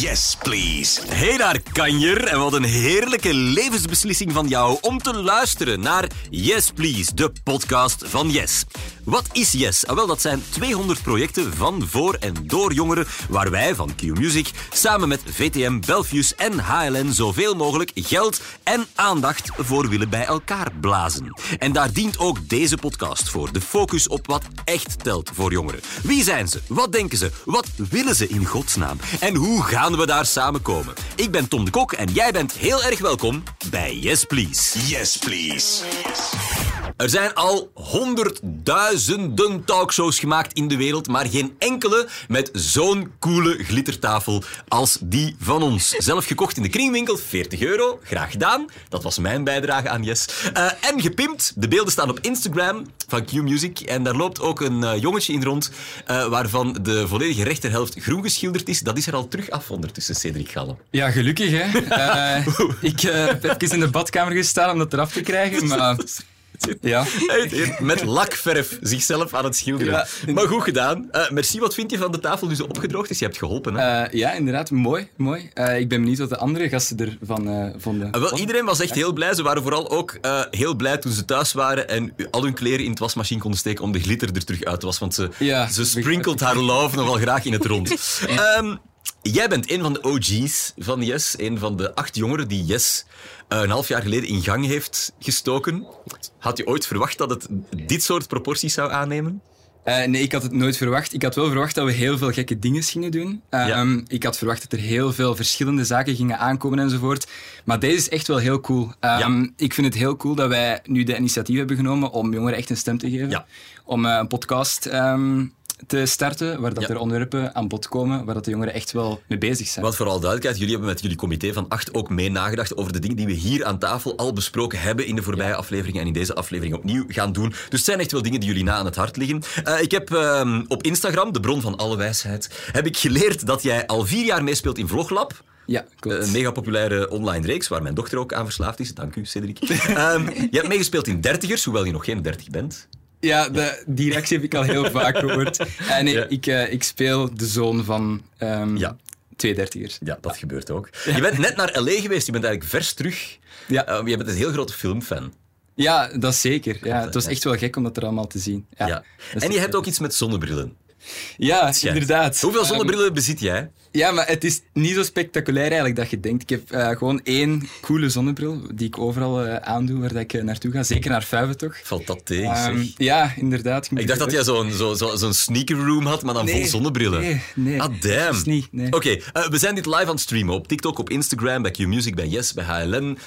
Yes, please. Hey daar, kanjer. En wat een heerlijke levensbeslissing van jou om te luisteren naar Yes Please, de podcast van Yes. Wat is Yes? Ah, wel, dat zijn 200 projecten van, voor en door jongeren waar wij van Q Music samen met VTM, Belfius en HLN zoveel mogelijk geld en aandacht voor willen bij elkaar blazen. En daar dient ook deze podcast voor. De focus op wat echt telt voor jongeren. Wie zijn ze? Wat denken ze? Wat willen ze in godsnaam? En hoe gaan we daar samen komen? Ik ben Tom de Kok en jij bent heel erg welkom bij Yes Please. Yes, please. Er zijn al honderdduizenden talkshows gemaakt in de wereld, maar geen enkele met zo'n coole glittertafel als die van ons. Zelf gekocht in de kringwinkel, 40 euro, graag gedaan. Dat was mijn bijdrage aan Yes. Eh, en gepimpt, de beelden staan op Instagram van Q Music en daar loopt ook een eh, jongetje in rond eh, waarvan de volledige rechterhelft groen geschilderd is. Dat is er al terug af ondertussen, Cedric Gallen. Ja, gelukkig hè. Ik heb even in de badkamer gestaan om dat eraf te krijgen, maar... Ja. Met lakverf zichzelf aan het schilderen. Ja. Maar goed gedaan. Eh, merci, wat vind je van de tafel nu zo opgedroogd is? Je hebt geholpen, hè? Eh, ja, inderdaad, mooi. mooi. Eh, ik ben benieuwd wat de andere gasten ervan vonden. Wel, iedereen was echt heel blij. Ze waren vooral ook heel blij toen ze thuis waren en al hun kleren in het wasmachine konden steken om de glitter er terug uit te wassen. Want ze, Ja, ze sprinkelt haar love nogal graag in het rond. Ehm, jij bent een van de OG's van Yes. Een van de acht jongeren die Yes eh, een half jaar geleden in gang heeft gestoken. Had je ooit verwacht dat het dit soort proporties zou aannemen? Eh, nee, ik had het nooit verwacht. Ik had wel verwacht dat we heel veel gekke dingen gingen doen. Eh, Ja. ehm, ik had verwacht dat er heel veel verschillende zaken gingen aankomen enzovoort. Maar deze is echt wel heel cool. Ehm, Ik vind het heel cool dat wij nu de initiatief hebben genomen om jongeren echt een stem te geven. Ja. Om een podcast ehm, te starten, waar dat Ja. er onderwerpen aan bod komen, waar dat de jongeren echt wel mee bezig zijn. Want vooral duidelijkheid, jullie hebben met jullie comité van acht ook mee nagedacht over de dingen die we hier aan tafel al besproken hebben in de voorbije afleveringen en in deze aflevering opnieuw gaan doen. Dus het zijn echt wel dingen die jullie na aan het hart liggen. Eh, ik heb ehm, op Instagram, de bron van alle wijsheid, heb ik geleerd dat jij al vier jaar meespeelt in Vloglab. Ja, klopt. Een mega populaire online reeks waar mijn dochter ook aan verslaafd is. Dank u, Cedric. Ehm, je hebt meegespeeld in Dertigers, hoewel je nog geen dertig bent. Ja, de, die reactie heb ik al heel vaak gehoord. Eh, nee, Ja. ik, eh, ik speel de zoon van ehm Ja. twee dertigers. Ja, dat gebeurt ook. Je bent net naar L.A. geweest, je bent eigenlijk vers terug. Ja. Eh, je bent een heel grote filmfan. Ja, dat zeker. Ja, het was echt wel gek om dat er allemaal te zien. Ja, En je hebt ook iets met zonnebrillen. Ja, inderdaad. Hoeveel Ehm, zonnebrillen bezit jij? ja, maar het is niet zo spectaculair eigenlijk dat je denkt. Ik heb eh, gewoon één coole zonnebril die ik overal eh, aandoe waar dat ik eh, naartoe ga. Zeker naar Fuiven toch? Valt dat tegen, ja, inderdaad. Ik dacht dat jij zo'n zo, zo, zo'n sneaker room had, maar dan vol zonnebrillen. nee, nee. Ah, damn. Niet, nee. Oké, we zijn dit live aan het streamen op TikTok, op Instagram, bij Q-Music, bij Yes, bij HLN.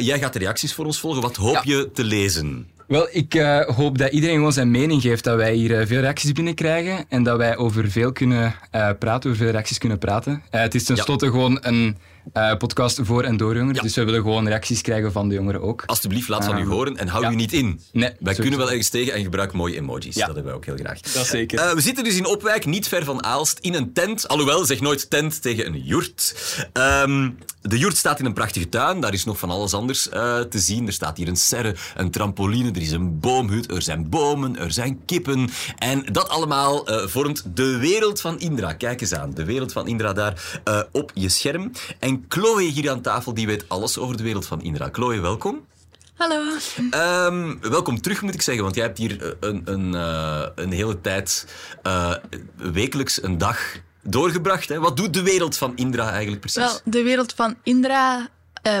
Jij gaat de reacties voor ons volgen. Wat hoop Ja. je te lezen? Wel, ik eh, hoop dat iedereen gewoon zijn mening geeft. Dat wij hier eh, veel reacties binnenkrijgen. En dat wij over veel kunnen eh, praten, over veel reacties kunnen praten. Het is tenslotte gewoon een eh, podcast voor en door jongeren. Ja. Dus we willen gewoon reacties krijgen van de jongeren ook. Alsjeblieft, laat van u Ehm, horen en hou ja. u niet in. Nee, wij sowieso. kunnen wel ergens tegen en gebruik mooie emojis. Ja. Dat hebben wij ook heel graag. Dat zeker. Eh, we zitten dus in Opwijk, niet ver van Aalst, in een tent. Alhoewel, zeg nooit tent tegen een jurt. Ehm, de jurt staat in een prachtige tuin. Daar is nog van alles anders eh, te zien. Er staat hier een serre, een trampoline, er is een boomhut, er zijn bomen, er zijn kippen. En dat allemaal eh, vormt de wereld van Indra. Kijk eens aan, de wereld van Indra daar eh, op je scherm. En Chloe hier aan tafel, die weet alles over de wereld van Indra. Chloe, welkom. Hallo. Ehm, welkom terug, moet ik zeggen, want jij hebt hier eh, een, een, eh, een hele tijd eh, wekelijks een dag doorgebracht. Hè? Wat doet de wereld van Indra eigenlijk precies? Wel, de wereld van Indra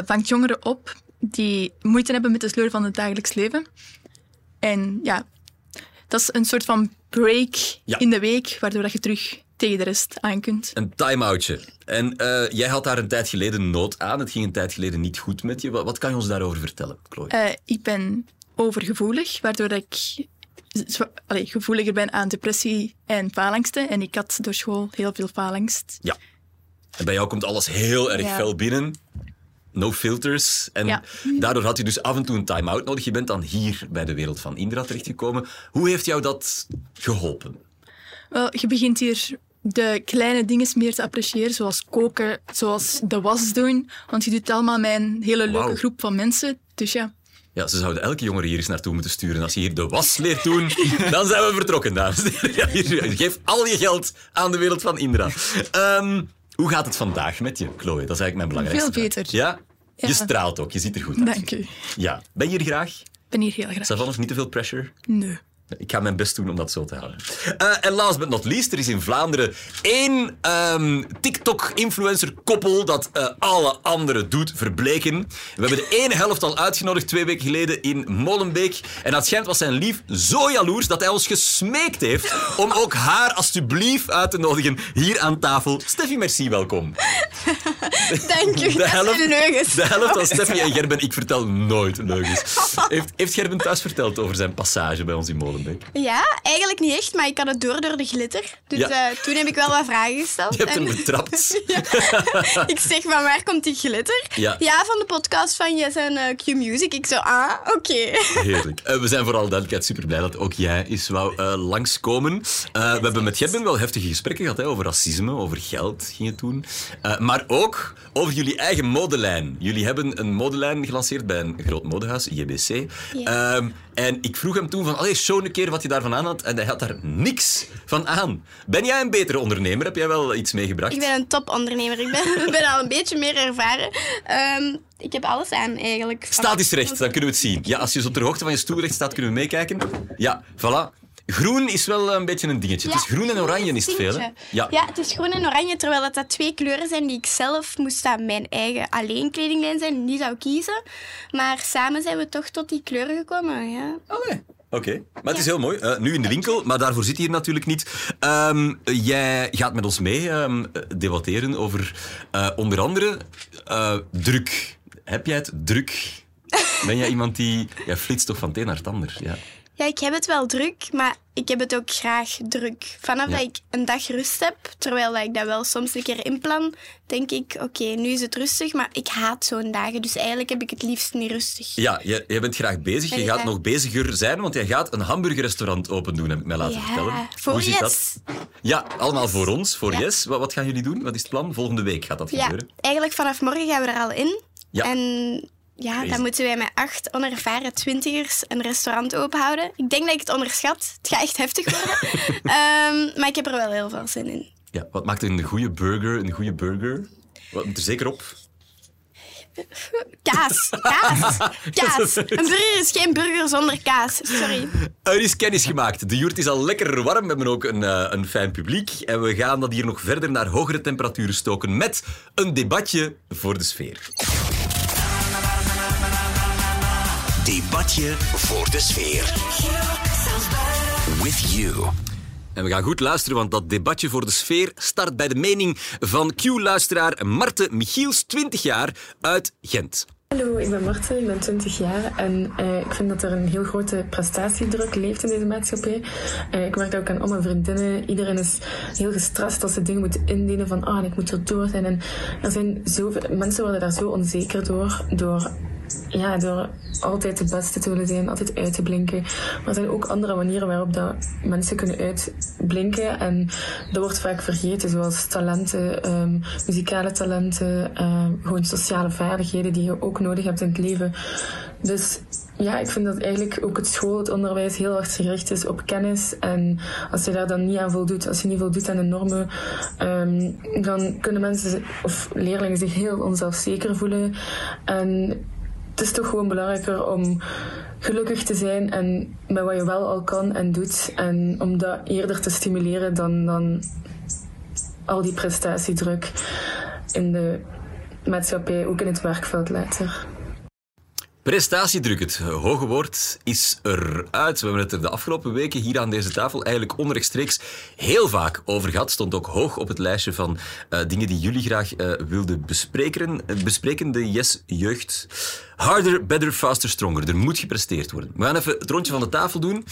vangt jongeren op die moeite hebben met de sleur van het dagelijks leven. En ja, dat is een soort van break Ja. in de week, waardoor dat je terug tegen de rest aan kunt. Een time-outje. En eh, jij had daar een tijd geleden nood aan. Het ging een tijd geleden niet goed met je. Wat, wat kan je ons daarover vertellen, Chloe? Eh, ik ben overgevoelig, waardoor ik allee, gevoeliger ben aan depressie en faalangsten. En ik had door school heel veel faalangst. Ja. En bij jou komt alles heel erg Ja. fel binnen. No filters. En Ja. daardoor had je dus af en toe een time-out nodig. Je bent dan hier bij de wereld van Indra terechtgekomen. Hoe heeft jou dat geholpen? Wel, je begint hier de kleine dingen meer te appreciëren, zoals koken, zoals de was doen. Want je doet het allemaal met een hele leuke groep van mensen. Dus ja, Ja, ze zouden elke jongere hier eens naartoe moeten sturen. Als je hier de was leert doen, dan zijn we vertrokken, dames en heren. Geef al je geld aan de wereld van Indra. Ehm, Hoe gaat het vandaag met je, Chloe? Dat is eigenlijk mijn belangrijkste Veel beter. Ja? Ja. Je straalt ook, je ziet er goed uit. Dank u. Ja. Ben je hier graag? Ik ben hier heel graag. Savannah, niet te veel pressure? Nee. Ik ga mijn best doen om dat zo te houden. Eh, en last but not least, er is in Vlaanderen één ehm, TikTok-influencer-koppel dat eh, alle anderen doet verbleken. We hebben de ene helft al uitgenodigd twee weken geleden in Molenbeek. En dat schijnt was zijn lief zo jaloers dat hij ons gesmeekt heeft om ook haar alsjeblieft uit te nodigen hier aan tafel. Steffi, merci, welkom. Dank u. De helft, leugens. de helft van Steffi en Gerben, ik vertel nooit leugens. Heeft, heeft Gerben thuis verteld over zijn passage bij ons in Molenbeek? Ja, eigenlijk niet echt, maar ik had het door door de glitter. Dus Ja. eh, toen heb ik wel wat vragen gesteld. Je hebt hem betrapt. ik zeg, van waar komt die glitter? Ja. van de podcast van Yes en eh, Q-Music. Ik zo, ah, oké. Heerlijk. Eh, we zijn vooral duidelijkheid super blij dat ook jij eens wou langskomen. We hebben met Gerben wel heftige gesprekken gehad hè, over racisme, over geld ging het toen. Maar ook over jullie eigen modelijn. Jullie hebben een modelijn gelanceerd bij een groot modehuis. Ja. Ehm, en ik vroeg hem toen van, allee, show keer wat je daarvan aan had. En hij had daar niks van aan. Ben jij een betere ondernemer? Heb jij wel iets meegebracht? Ik ben een topondernemer. Ik ben, ben al een beetje meer ervaren. Ehm, ik heb alles aan, eigenlijk. Staat eens recht, dan kunnen we het zien. Ja, als je zo ter hoogte van je stoel recht staat, kunnen we meekijken. Ja, voilà. Groen is wel een beetje een dingetje. het is groen en oranje is het veel, hè? Ja. Ja. ja, het is groen en oranje, terwijl dat, dat twee kleuren zijn die ik zelf moest aan mijn eigen alleen kledinglijn zijn, niet zou kiezen. Maar samen zijn we toch tot die kleuren gekomen, ja. Allee. Oké, maar het is heel mooi. Eh, nu in de winkel, maar daarvoor zit je hier natuurlijk niet. Ehm, jij gaat met ons mee ehm, debatteren over eh, onder andere eh, druk. Heb jij het druk? Ben jij iemand die... Jij flitst toch van het een naar het ander? Ja. Ja, ik heb het wel druk, maar ik heb het ook graag druk. Vanaf Ja. dat ik een dag rust heb, terwijl ik dat wel soms een keer inplan, denk ik, oké, nu is het rustig, maar ik haat zo'n dagen. Dus eigenlijk heb ik het liefst niet rustig. Ja, jij, jij bent graag bezig. Je Ja. gaat nog beziger zijn, want jij gaat een hamburgerrestaurant open doen, heb ik mij laten Ja, vertellen. voor Hoe zit Yes. dat? Ja, allemaal voor ons, voor. Yes. Wat, wat gaan jullie doen? Wat is het plan? Volgende week gaat dat Ja, gebeuren. eigenlijk vanaf morgen gaan we er al in. Ja. En ja, dan moeten wij met acht onervaren twintigers een restaurant openhouden. Ik denk dat ik het onderschat. Het gaat echt heftig worden. Ehm, maar ik heb er wel heel veel zin in. Ja, wat maakt een goede burger een goede burger? Wat moet er zeker op? Kaas. Kaas. Kaas. Een burger is geen burger zonder kaas. Sorry. Er is kennis gemaakt. De joert is al lekker warm. We hebben ook een, eh, een fijn publiek. En we gaan dat hier nog verder naar hogere temperaturen stoken met een debatje voor de sfeer. Debatje voor de sfeer. With you. En we gaan goed luisteren, want dat debatje voor de sfeer start bij de mening van Q-luisteraar Marte Michiels, 20 jaar, uit Gent. Hallo, ik ben Marten, ik ben 20 jaar en eh, ik vind dat er een heel grote prestatiedruk leeft in deze maatschappij. Eh, ik merk dat ook aan al mijn vriendinnen. Iedereen is heel gestrest als ze dingen moeten indienen van ah, ik moet er door zijn. En er zijn zoveel, mensen worden daar zo onzeker door, door, ja, door altijd de beste te willen zijn, altijd uit te blinken. Maar er zijn ook andere manieren waarop dat mensen kunnen uitblinken en dat wordt vaak vergeten, zoals talenten, ehm, muzikale talenten, ehm, gewoon sociale vaardigheden die je ook nodig hebt in het leven. Dus ja, ik vind dat eigenlijk ook het school, het onderwijs heel hard gericht is op kennis. En als je daar dan niet aan voldoet, als je niet voldoet aan de normen, ehm, dan kunnen mensen of leerlingen zich heel onzelfzeker voelen. En het is toch gewoon belangrijker om gelukkig te zijn en met wat je wel al kan en doet. En om dat eerder te stimuleren dan, dan al die prestatiedruk in de maatschappij, ook in het werkveld later. Prestatiedruk, het hoge woord, is eruit. We hebben het er de afgelopen weken hier aan deze tafel eigenlijk onrechtstreeks heel vaak over gehad. Stond ook hoog op het lijstje van eh, dingen die jullie graag eh, wilden bespreken. Eh, bespreken de Yes Jeugd. Harder, better, faster, stronger. Er moet gepresteerd worden. We gaan even het rondje van de tafel doen.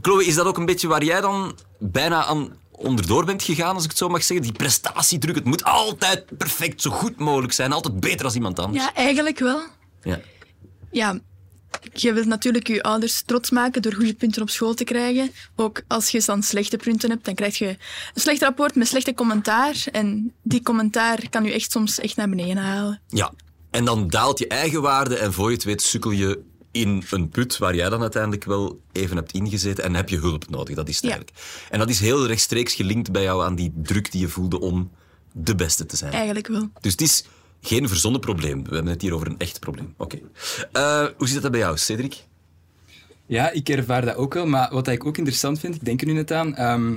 Chloe, is dat ook een beetje waar jij dan bijna aan onderdoor bent gegaan, als ik het zo mag zeggen? Die prestatiedruk, het moet altijd perfect, zo goed mogelijk zijn. Altijd beter als iemand anders. Ja, eigenlijk wel. Ja. Ja, je wilt natuurlijk je ouders trots maken door goede punten op school te krijgen. Ook als je dan slechte punten hebt, dan krijg je een slecht rapport met slechte commentaar. En die commentaar kan je echt soms echt naar beneden halen. Ja, en dan daalt je eigen waarde en voor je het weet sukkel je in een put waar jij dan uiteindelijk wel even hebt ingezeten en heb je hulp nodig. Dat is het Ja. eigenlijk. En dat is heel rechtstreeks gelinkt bij jou aan die druk die je voelde om de beste te zijn. Eigenlijk wel. Dus het is geen verzonnen probleem. We hebben het hier over een echt probleem. Oké. Eh, hoe zit dat bij jou, Cedric? Ja, ik ervaar dat ook wel. Maar wat ik ook interessant vind, ik denk er nu net aan. ehm,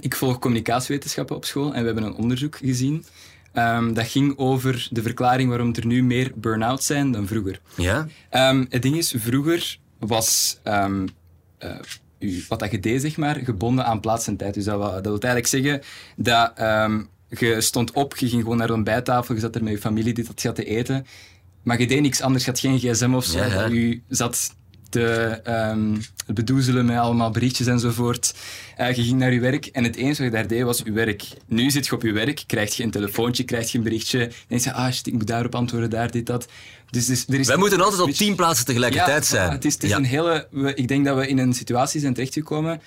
ik volg communicatiewetenschappen op school en we hebben een onderzoek gezien. ehm, dat ging over de verklaring waarom er nu meer burn-out zijn dan vroeger. Ja? Ehm, het ding is, vroeger was ehm, eh, u- wat dat je deed, zeg maar, gebonden aan plaats en tijd. Dus dat, dat wil eigenlijk zeggen dat je stond op, je ging gewoon naar de ontbijttafel, je zat er met je familie, dit had je had te eten. Maar je deed niks anders, je had geen gsm of zo. Ja. Je zat te ehm, bedoezelen met allemaal berichtjes enzovoort. Eh, je ging naar je werk en het enige wat je daar deed was je werk. Nu zit je op je werk, krijg je een telefoontje, krijg je een berichtje. En je, ah shit, ik moet daarop antwoorden, daar, dit, dat. Dus, dus er is Wij moeten altijd op tien plaatsen tegelijkertijd ja, zijn. Het is, het is Ja. een hele, ik denk dat we in een situatie zijn terechtgekomen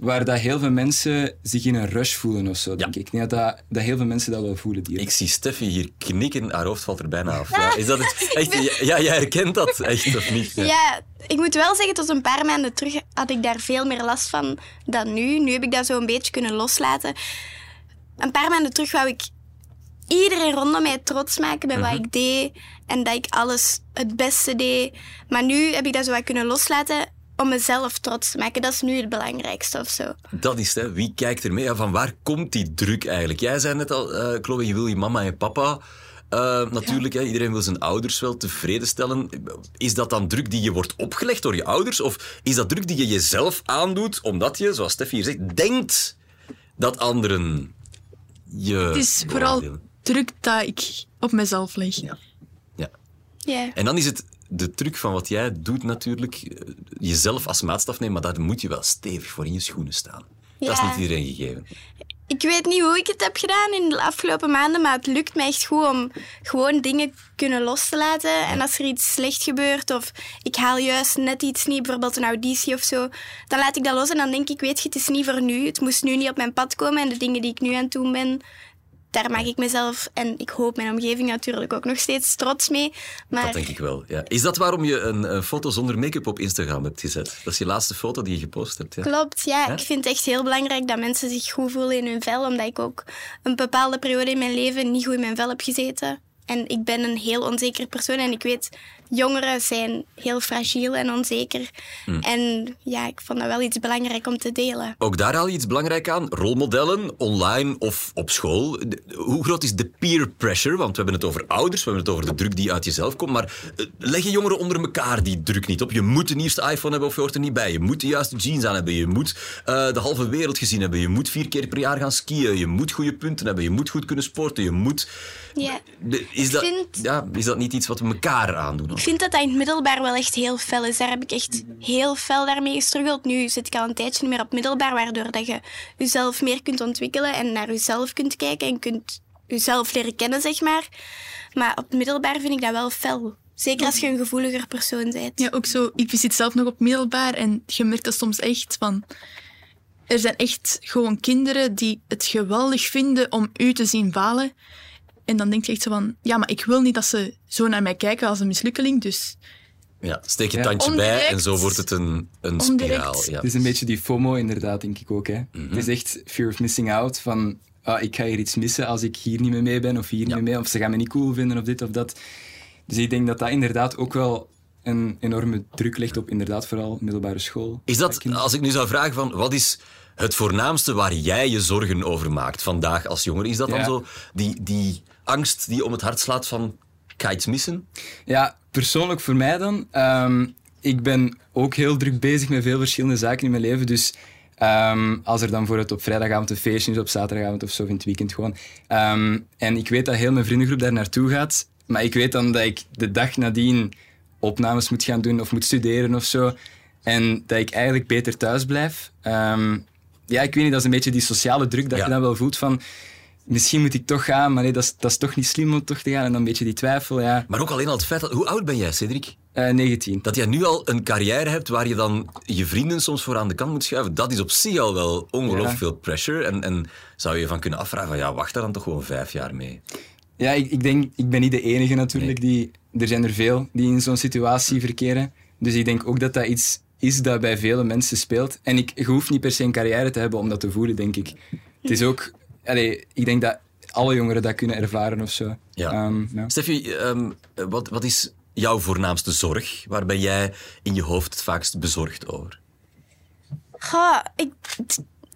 waar dat heel veel mensen zich in een rush voelen of zo, denk ik. Ik denk dat, dat, heel veel mensen dat wel voelen. Die Ik zie Steffi hier knikken, haar hoofd valt er bijna af. Ja, is dat het? Echt, ja, jij herkent dat echt, of niet? Ja. ik moet wel zeggen, tot een paar maanden terug had ik daar veel meer last van dan nu. Nu heb ik dat zo een beetje kunnen loslaten. Een paar maanden terug wou ik iedereen rondom mij trots maken met wat ik deed. En dat ik alles het beste deed. Maar nu heb ik dat zo wat kunnen loslaten om mezelf trots te maken. Dat is nu het belangrijkste of zo. Dat is het, hè. wie kijkt er mee? Ja, van waar komt die druk eigenlijk? Jij zei net al, eh Chloe, je wil je mama en papa. eh, natuurlijk, hè, iedereen wil zijn ouders wel tevreden stellen. Is dat dan druk die je wordt opgelegd door je ouders? Of is dat druk die je jezelf aandoet, omdat je, zoals Steffi hier zegt, denkt dat anderen je Het is vooral druk dat ik op mezelf leg. Ja. Ja. En dan is het de truc van wat jij doet natuurlijk, eh, jezelf als maatstaf nemen, maar daar moet je wel stevig voor in je schoenen staan. Dat is niet iedereen gegeven. Ik weet niet hoe ik het heb gedaan in de afgelopen maanden, maar het lukt me echt goed om gewoon dingen kunnen los te laten. En als er iets slecht gebeurt of ik haal juist net iets niet, bijvoorbeeld een auditie of zo, dan laat ik dat los en dan denk ik, weet je, het is niet voor nu. Het moest nu niet op mijn pad komen en de dingen die ik nu aan het doen ben, daar maak ik mezelf en ik hoop mijn omgeving natuurlijk ook nog steeds trots mee. Maar Dat denk ik wel. Ja. Is dat waarom je een, een foto zonder make-up op Instagram hebt gezet? Dat is je laatste foto die je gepost hebt. Ja. Klopt, ja. Ja? Ik vind het echt heel belangrijk dat mensen zich goed voelen in hun vel, omdat ik ook een bepaalde periode in mijn leven niet goed in mijn vel heb gezeten. En ik ben een heel onzeker persoon en ik weet, jongeren zijn heel fragiel en onzeker. Hmm. En ja, ik vond dat wel iets belangrijk om te delen. Ook daar haal je iets belangrijk aan. Rolmodellen, online of op school. Hoe groot is de peer pressure? Want we hebben het over ouders, we hebben het over de druk die uit jezelf komt. Maar eh, leggen jongeren onder elkaar die druk niet op? Je moet de nieuwste iPhone hebben of je hoort er niet bij. Je moet de juiste jeans aan hebben. Je moet eh, de halve wereld gezien hebben. Je moet vier keer per jaar gaan skiën. Je moet goede punten hebben. Je moet goed kunnen sporten. Je moet... Ja. Is dat, vind- ja, is dat niet iets wat we elkaar aandoen? Ik vind dat dat in het middelbaar wel echt heel fel is. Daar heb ik echt heel fel daarmee gestruggeld. Nu zit ik al een tijdje niet meer op middelbaar, waardoor dat je jezelf meer kunt ontwikkelen en naar jezelf kunt kijken en kunt jezelf leren kennen, zeg maar. Maar op middelbaar vind ik dat wel fel. Zeker als je een gevoeliger persoon bent. Ja, ook zo. Ik zit zelf nog op middelbaar en je merkt dat soms echt van... Er zijn echt gewoon kinderen die het geweldig vinden om u te zien falen. En dan denk je echt zo van... Ja, maar ik wil niet dat ze zo naar mij kijken als een mislukkeling, dus... Ja, steek je Ja. tandje bij en zo wordt het een, een spiraal. Ja. Het is een beetje die FOMO inderdaad, denk ik ook. Hè. Mhm. Het is echt fear of missing out, van ah, ik ga hier iets missen als ik hier niet meer mee ben, of hier niet meer mee, of ze gaan me niet cool vinden, of dit of dat. Dus ik denk dat dat inderdaad ook wel een enorme druk legt op inderdaad vooral middelbare school. Is dat, als ik nu zou vragen van, wat is het voornaamste waar jij je zorgen over maakt vandaag als jongere? Is dat dan Ja. zo die, die angst die om het hart slaat van, ik ga iets missen? Ja, persoonlijk voor mij dan. ehm, ik ben ook heel druk bezig met veel verschillende zaken in mijn leven. Dus ehm, als er dan bijvoorbeeld op vrijdagavond een feestje is, op zaterdagavond of zo, in het weekend gewoon. ehm, en ik weet dat heel mijn vriendengroep daar naartoe gaat. Maar ik weet dan dat ik de dag nadien opnames moet gaan doen of moet studeren of zo. En dat ik eigenlijk beter thuis blijf. Ja, ik weet niet, dat is een beetje die sociale druk dat Ja. je dan wel voelt van... Misschien moet ik toch gaan, maar nee, dat is, dat is toch niet slim om toch te gaan. En dan een beetje die twijfel, ja. Maar ook alleen al het feit dat... Hoe oud ben jij, Cedric? Eh 19. Dat jij nu al een carrière hebt waar je dan je vrienden soms voor aan de kant moet schuiven, dat is op zich al wel ongelooflijk Ja. veel pressure. En, en zou je van kunnen afvragen van, ja, wacht daar dan toch gewoon vijf jaar mee. Ja, ik, ik denk, ik ben niet de enige natuurlijk. Die, er zijn er veel die in zo'n situatie verkeren. Dus ik denk ook dat dat iets is dat bij vele mensen speelt. En ik, je hoeft niet per se een carrière te hebben om dat te voelen, denk ik. Het is ook... Allee, ik denk dat alle jongeren dat kunnen ervaren of zo. Ja. Ehm, ja. Steffi, ehm, wat, wat is jouw voornaamste zorg? Waar ben jij in je hoofd het vaakst bezorgd over? Goh, ik,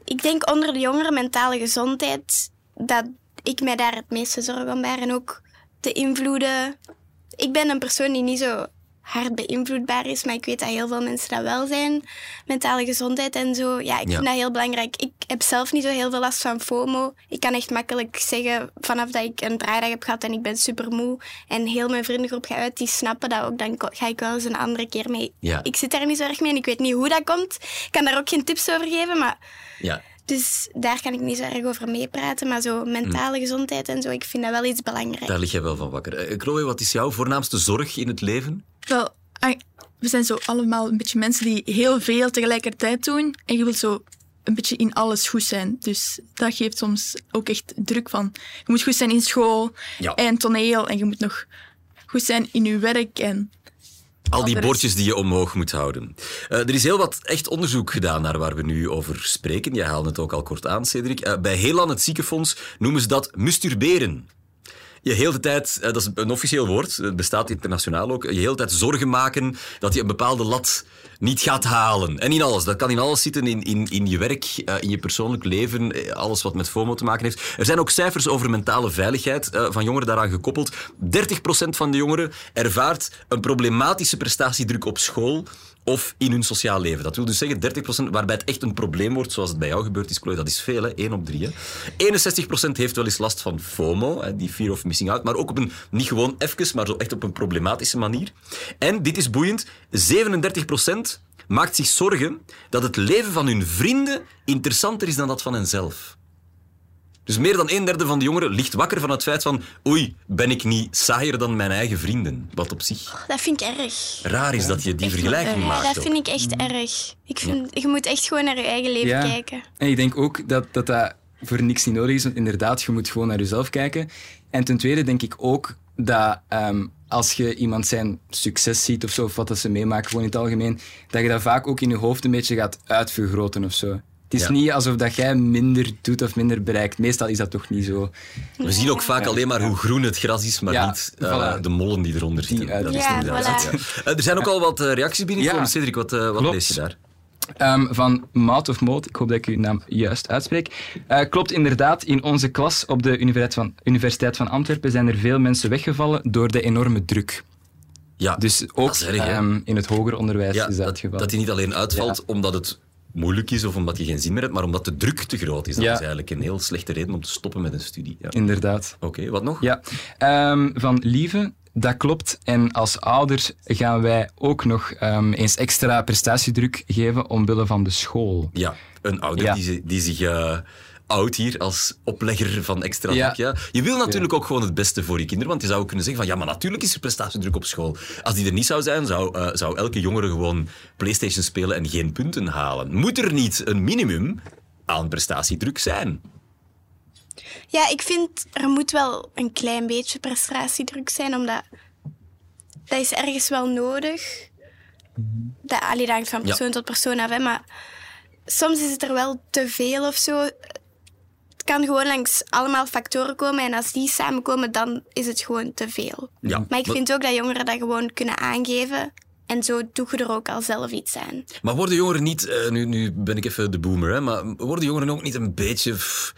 ik denk onder de jongeren mentale gezondheid dat ik mij daar het meeste zorgen om maak. En ook de invloeden. Ik ben een persoon die niet zo hard beïnvloedbaar is, maar ik weet dat heel veel mensen dat wel zijn. Mentale gezondheid en zo. Ja, ik Ja. vind dat heel belangrijk. Ik heb zelf niet zo heel veel last van FOMO. Ik kan echt makkelijk zeggen, vanaf dat ik een draaidag heb gehad en ik ben super moe en heel mijn vriendengroep gaat uit, die snappen dat ook, dan ga ik wel eens een andere keer mee. Ja. Ik zit daar niet zo erg mee en ik weet niet hoe dat komt. Ik kan daar ook geen tips over geven, maar Ja. dus daar kan ik niet zo erg over meepraten. Maar zo mentale gezondheid en zo, ik vind dat wel iets belangrijk. Daar lig jij wel van wakker. Eh, Chloe, wat is jouw voornaamste zorg in het leven? Wel, we zijn zo allemaal een beetje mensen die heel veel tegelijkertijd doen. En je wilt zo een beetje in alles goed zijn. Dus dat geeft soms ook echt druk van... Je moet goed zijn in school Ja. en toneel. En je moet nog goed zijn in je werk. En Al die bordjes die je omhoog moet houden. Eh, er is heel wat echt onderzoek gedaan naar waar we nu over spreken. Jij haalde het ook al kort aan, Cedric. Eh, bij Helan, het ziekenfonds, noemen ze dat masturberen. Je heel de tijd, eh, dat is een officieel woord, het bestaat internationaal ook, je heel de tijd zorgen maken dat je een bepaalde lat niet gaat halen. En in alles. Dat kan in alles zitten, in, in, in je werk, eh, in je persoonlijk leven, eh, alles wat met FOMO te maken heeft. Er zijn ook cijfers over mentale veiligheid van jongeren daaraan gekoppeld. 30% van de jongeren ervaart een problematische prestatiedruk op school of in hun sociaal leven. Dat wil dus zeggen 30% waarbij het echt een probleem wordt, zoals het bij jou gebeurd is, Chloe. Dat is veel, hè? 1 op 3. Hè? 61% heeft wel eens last van FOMO, hè, die fear of missing out, maar ook op een, niet gewoon even, maar zo echt op een problematische manier. En, dit is boeiend, 37% maakt zich zorgen dat het leven van hun vrienden interessanter is dan dat van henzelf. Dus meer dan een derde van de jongeren ligt wakker van het feit van oei, ben ik niet saaier dan mijn eigen vrienden? Wat op zich Dat vind ik erg. raar is dat je die vergelijking Ja, maakt. dat ook. vind ik echt erg. Ik vind, Je moet echt gewoon naar je eigen leven Ja. kijken. En ik denk ook dat, dat dat voor niks niet nodig is, want inderdaad, je moet gewoon naar jezelf kijken. En ten tweede denk ik ook dat ehm, als je iemand zijn succes ziet of zo, of wat dat ze meemaken, gewoon in het algemeen, dat je dat vaak ook in je hoofd een beetje gaat uitvergroten of zo. Het is Ja. niet alsof dat jij minder doet of minder bereikt. Meestal is dat toch niet zo. We zien ook vaak alleen maar hoe groen het gras is, maar Ja, niet eh, voilà. de mollen die eronder zitten. Dat is Ja, inderdaad voilà. Eh, Er zijn ook al wat eh, reacties binnengekomen. Ja. Cedric, wat, eh, wat lees je daar? Ehm, van Maat of Moot, ik hoop dat ik uw naam juist uitspreek. Eh, klopt inderdaad, in onze klas op de Universiteit van, Universiteit van Antwerpen zijn er veel mensen weggevallen door de enorme druk. Ja, Dus ook dat is erg, ehm, in het hoger onderwijs ja, is dat, dat, het geval. dat die niet alleen uitvalt Ja. omdat het moeilijk is of omdat je geen zin meer hebt, maar omdat de druk te groot is. Dat Ja. is eigenlijk een heel slechte reden om te stoppen met een studie. Ja. Oké, Inderdaad. wat nog? Ja. Ehm, van Lieve, dat klopt. En als ouders gaan wij ook nog ehm, eens extra prestatiedruk geven omwille van de school. Ja, een ouder Ja. die, zi- die zich eh oudt hier als oplegger van extra Ja. druk. Ja. Je wil natuurlijk ook gewoon het beste voor je kinderen, want je zou ook kunnen zeggen van ja, maar natuurlijk is er prestatiedruk op school. Als die er niet zou zijn, zou, eh, zou elke jongere gewoon Playstation spelen en geen punten halen. Moet er niet een minimum aan prestatiedruk zijn? Ja, ik vind er moet wel een klein beetje prestatiedruk zijn, omdat dat is ergens wel nodig. Dat, allee, dat hangt van Ja. persoon tot persoon af, hè, maar soms is het er wel te veel of zo. Het kan gewoon langs allemaal factoren komen en als die samenkomen, dan is het gewoon te veel. Ja, Maar ik vind ook dat jongeren dat gewoon kunnen aangeven. En zo doe je er ook al zelf iets aan. Maar worden jongeren niet, eh, nu, nu ben ik even de boomer, hè, maar worden jongeren ook niet een beetje pff,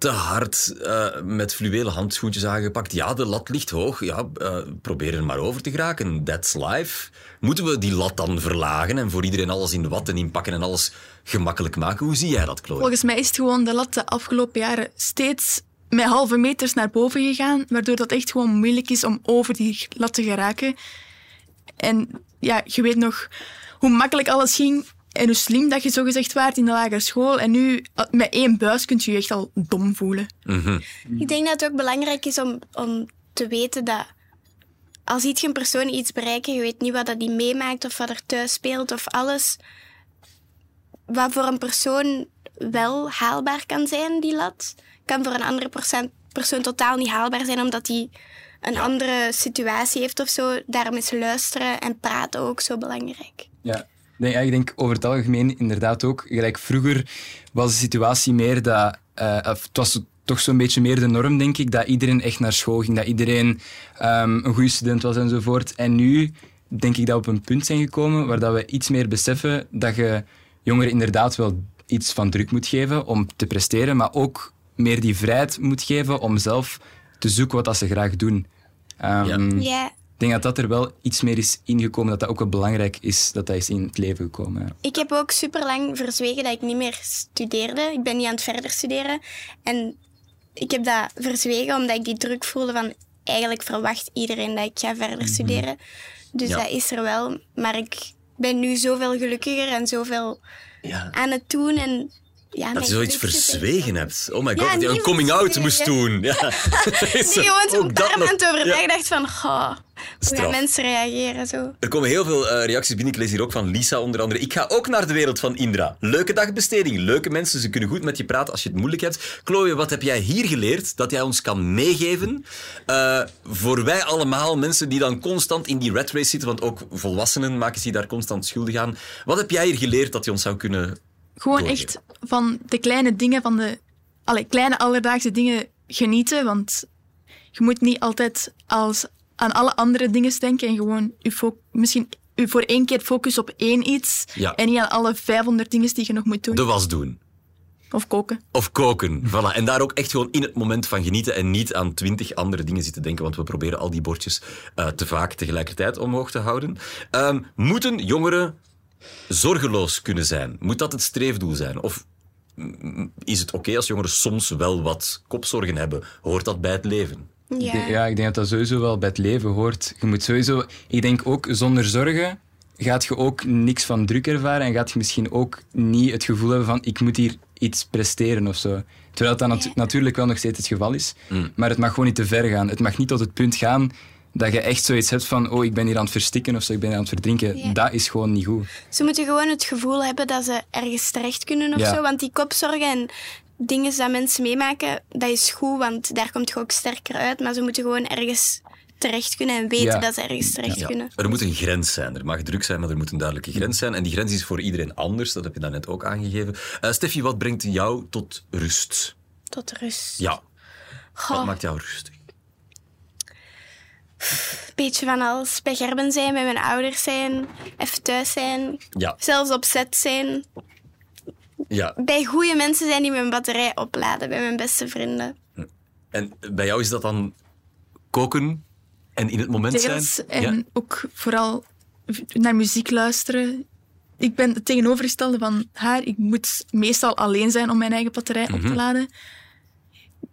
te hard eh, met fluwelen handschoentjes aangepakt? Ja, de lat ligt hoog, ja, eh, probeer er maar over te geraken. That's life. Moeten we die lat dan verlagen en voor iedereen alles in watten inpakken en alles gemakkelijk maken? Hoe zie jij dat, Chloe? volgens mij is het gewoon de lat de afgelopen jaren steeds met halve meters naar boven gegaan, waardoor dat echt gewoon moeilijk is om over die lat te geraken. En ja, je weet nog hoe makkelijk alles ging en hoe slim dat je zogezegd waart in de lagere school. En nu, met één buis, kun je je echt al dom voelen. Ik denk dat het ook belangrijk is om, om te weten dat als ziet je een persoon iets bereiken, je weet niet wat dat die meemaakt of wat er thuis speelt of alles. Wat voor een persoon wel haalbaar kan zijn, die lat, kan voor een andere persoon, persoon totaal niet haalbaar zijn, omdat die een andere situatie heeft of zo. Daarom is luisteren en praten ook zo belangrijk. Ja. Nee, ja, ik denk over het algemeen inderdaad ook. Gelijk vroeger was de situatie meer dat... eh, of het, was, toch zo'n beetje meer de norm, denk ik, dat iedereen echt naar school ging, dat iedereen ehm, een goede student was enzovoort. En nu denk ik dat we op een punt zijn gekomen waar dat we iets meer beseffen dat je jongeren inderdaad wel iets van druk moet geven om te presteren, maar ook meer die vrijheid moet geven om zelf te zoeken wat dat ze graag doen. Ehm, Ja. Denk dat dat er wel iets meer is ingekomen, dat dat ook wel belangrijk is, dat dat is in het leven gekomen. ja. Ik heb ook super lang verzwegen dat ik niet meer studeerde. Ik ben niet aan het verder studeren. En ik heb dat verzwegen omdat ik die druk voelde van eigenlijk verwacht iedereen dat ik ga verder studeren. Dus Ja. dat is er wel. Maar ik ben nu zoveel gelukkiger en zoveel Ja. aan het doen. En, ja, Dat je zoiets verzwegen hebt. Oh my god, Ja, dat je een coming-out moest doen. Ja. Die gewoon Ook een dat paar nog. maanden overdag Ja. dacht van, goh, hoe gaan mensen reageren zo? Er komen heel veel eh, reacties binnen. Ik lees hier ook van Lisa onder andere. Ik ga ook naar de wereld van Indra. Leuke dagbesteding, leuke mensen. Ze kunnen goed met je praten als je het moeilijk hebt. Chloe, wat heb jij hier geleerd dat jij ons kan meegeven? eh, voor wij allemaal, mensen die dan constant in die rat race zitten, want ook volwassenen maken zich daar constant schuldig aan. Wat heb jij hier geleerd dat je ons zou kunnen... Gewoon doorgeven. echt van de kleine dingen, van de allee, kleine alledaagse dingen genieten. Want je moet niet altijd als, aan alle andere dingen denken en gewoon je misschien je voor één keer focus op één iets Ja. en niet aan alle 500 dingen die je nog moet doen. De was doen. Of koken. Of koken. Voilà. En daar ook echt gewoon in het moment van genieten en niet aan twintig andere dingen zitten denken, want we proberen al die bordjes eh, te vaak tegelijkertijd omhoog te houden. Ehm, moeten jongeren zorgeloos kunnen zijn? Moet dat het streefdoel zijn? Of mm, is het oké als jongeren soms wel wat kopzorgen hebben? Hoort dat bij het leven? Denk- Ja, ik denk dat dat sowieso wel bij het leven hoort. Je moet sowieso... Ik denk ook, zonder zorgen gaat je ook niks van druk ervaren en gaat je misschien ook niet het gevoel hebben van ik moet hier iets presteren of zo. Terwijl dat natu- natuurlijk wel nog steeds het geval is. Maar het mag gewoon niet te ver gaan. Het mag niet tot het punt gaan dat je echt zoiets hebt van oh, ik ben hier aan het verstikken of zo, ik ben hier aan het verdrinken. Ja. Dat is gewoon niet goed. Ze moeten gewoon het gevoel hebben dat ze ergens terecht kunnen of Ja. zo. Want die kopzorgen en dingen dat mensen meemaken, dat is goed, want daar komt je ook sterker uit. Maar ze moeten gewoon ergens terecht kunnen en weten Ja. dat ze ergens terecht Ja, kunnen. er moet een grens zijn. Er mag druk zijn, maar er moet een duidelijke grens zijn. En die grens is voor iedereen anders. Dat heb je daarnet ook aangegeven. Eh Steffi, wat brengt jou tot rust? Tot rust. Ja, wat maakt jou rustig? Een beetje van alles. Bij Gerben zijn, bij mijn ouders zijn, even thuis zijn. Ja, Zelfs op set zijn. ja. Bij goede mensen zijn die mijn batterij opladen. Bij mijn beste vrienden. En bij jou is dat dan koken en in het moment zijn? Deels. En Ja? ook vooral naar muziek luisteren. Ik ben het tegenovergestelde van haar. Ik moet meestal alleen zijn om mijn eigen batterij op te laden.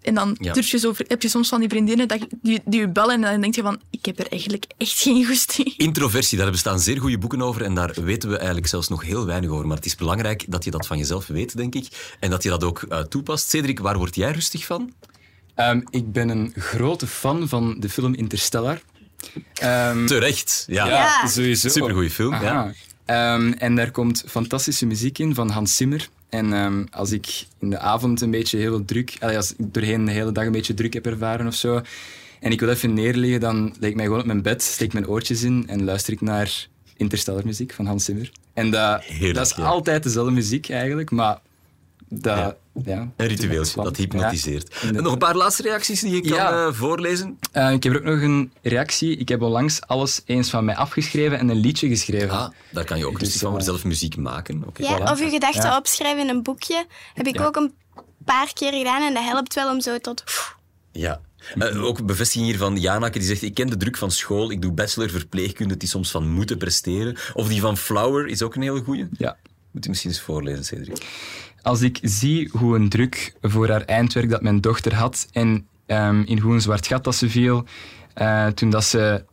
En dan. Ja. je zo, heb je soms van die vriendinnen dat, die, die je bellen en dan denk je van, ik heb er eigenlijk echt geen goesting. Introversie, daar bestaan zeer goede boeken over en daar weten we eigenlijk zelfs nog heel weinig over. Maar het is belangrijk dat je dat van jezelf weet, denk ik. En dat je dat ook eh, toepast. Cedric, waar word jij rustig van? Ehm, ik ben een grote fan van de film Interstellar. Ehm, Terecht, ja. Ja. sowieso. Supergoeie film, ja. Ehm, en daar komt fantastische muziek in van Hans Zimmer. En ehm, als ik in de avond een beetje heel druk, als ik doorheen de hele dag een beetje druk heb ervaren of zo, en ik wil even neerliggen, dan leg ik mij gewoon op mijn bed, steek mijn oortjes in en luister ik naar Interstellar muziek van Hans Zimmer. En dat, Heerlijk, dat is ja. altijd dezelfde muziek eigenlijk, maar dat, ja. Een ritueeltje, Ja. dat hypnotiseert. Ja. En nog een paar laatste reacties die je kan Ja. eh, voorlezen? Eh, ik heb er ook nog een reactie. Ik heb onlangs alles eens van mij afgeschreven en een liedje geschreven. Ah, daar kan je ook Dus, rustig van eh, voor zelf muziek maken. Oké. Ja, Voilà. of je gedachten Ja. opschrijven in een boekje. Heb ik Ja. ook een paar keer gedaan en dat helpt wel om zo tot... Ja. Eh, ook bevestiging hier van Janake, die zegt... Ik ken de druk van school, ik doe bachelor verpleegkunde, het is soms van moeten presteren. Of die van Flower is ook een hele goeie. Ja. Moet je misschien eens voorlezen, Cedric. Als ik zie hoe een druk voor haar eindwerk dat mijn dochter had en ehm, in hoe een zwart gat dat ze viel eh, toen dat ze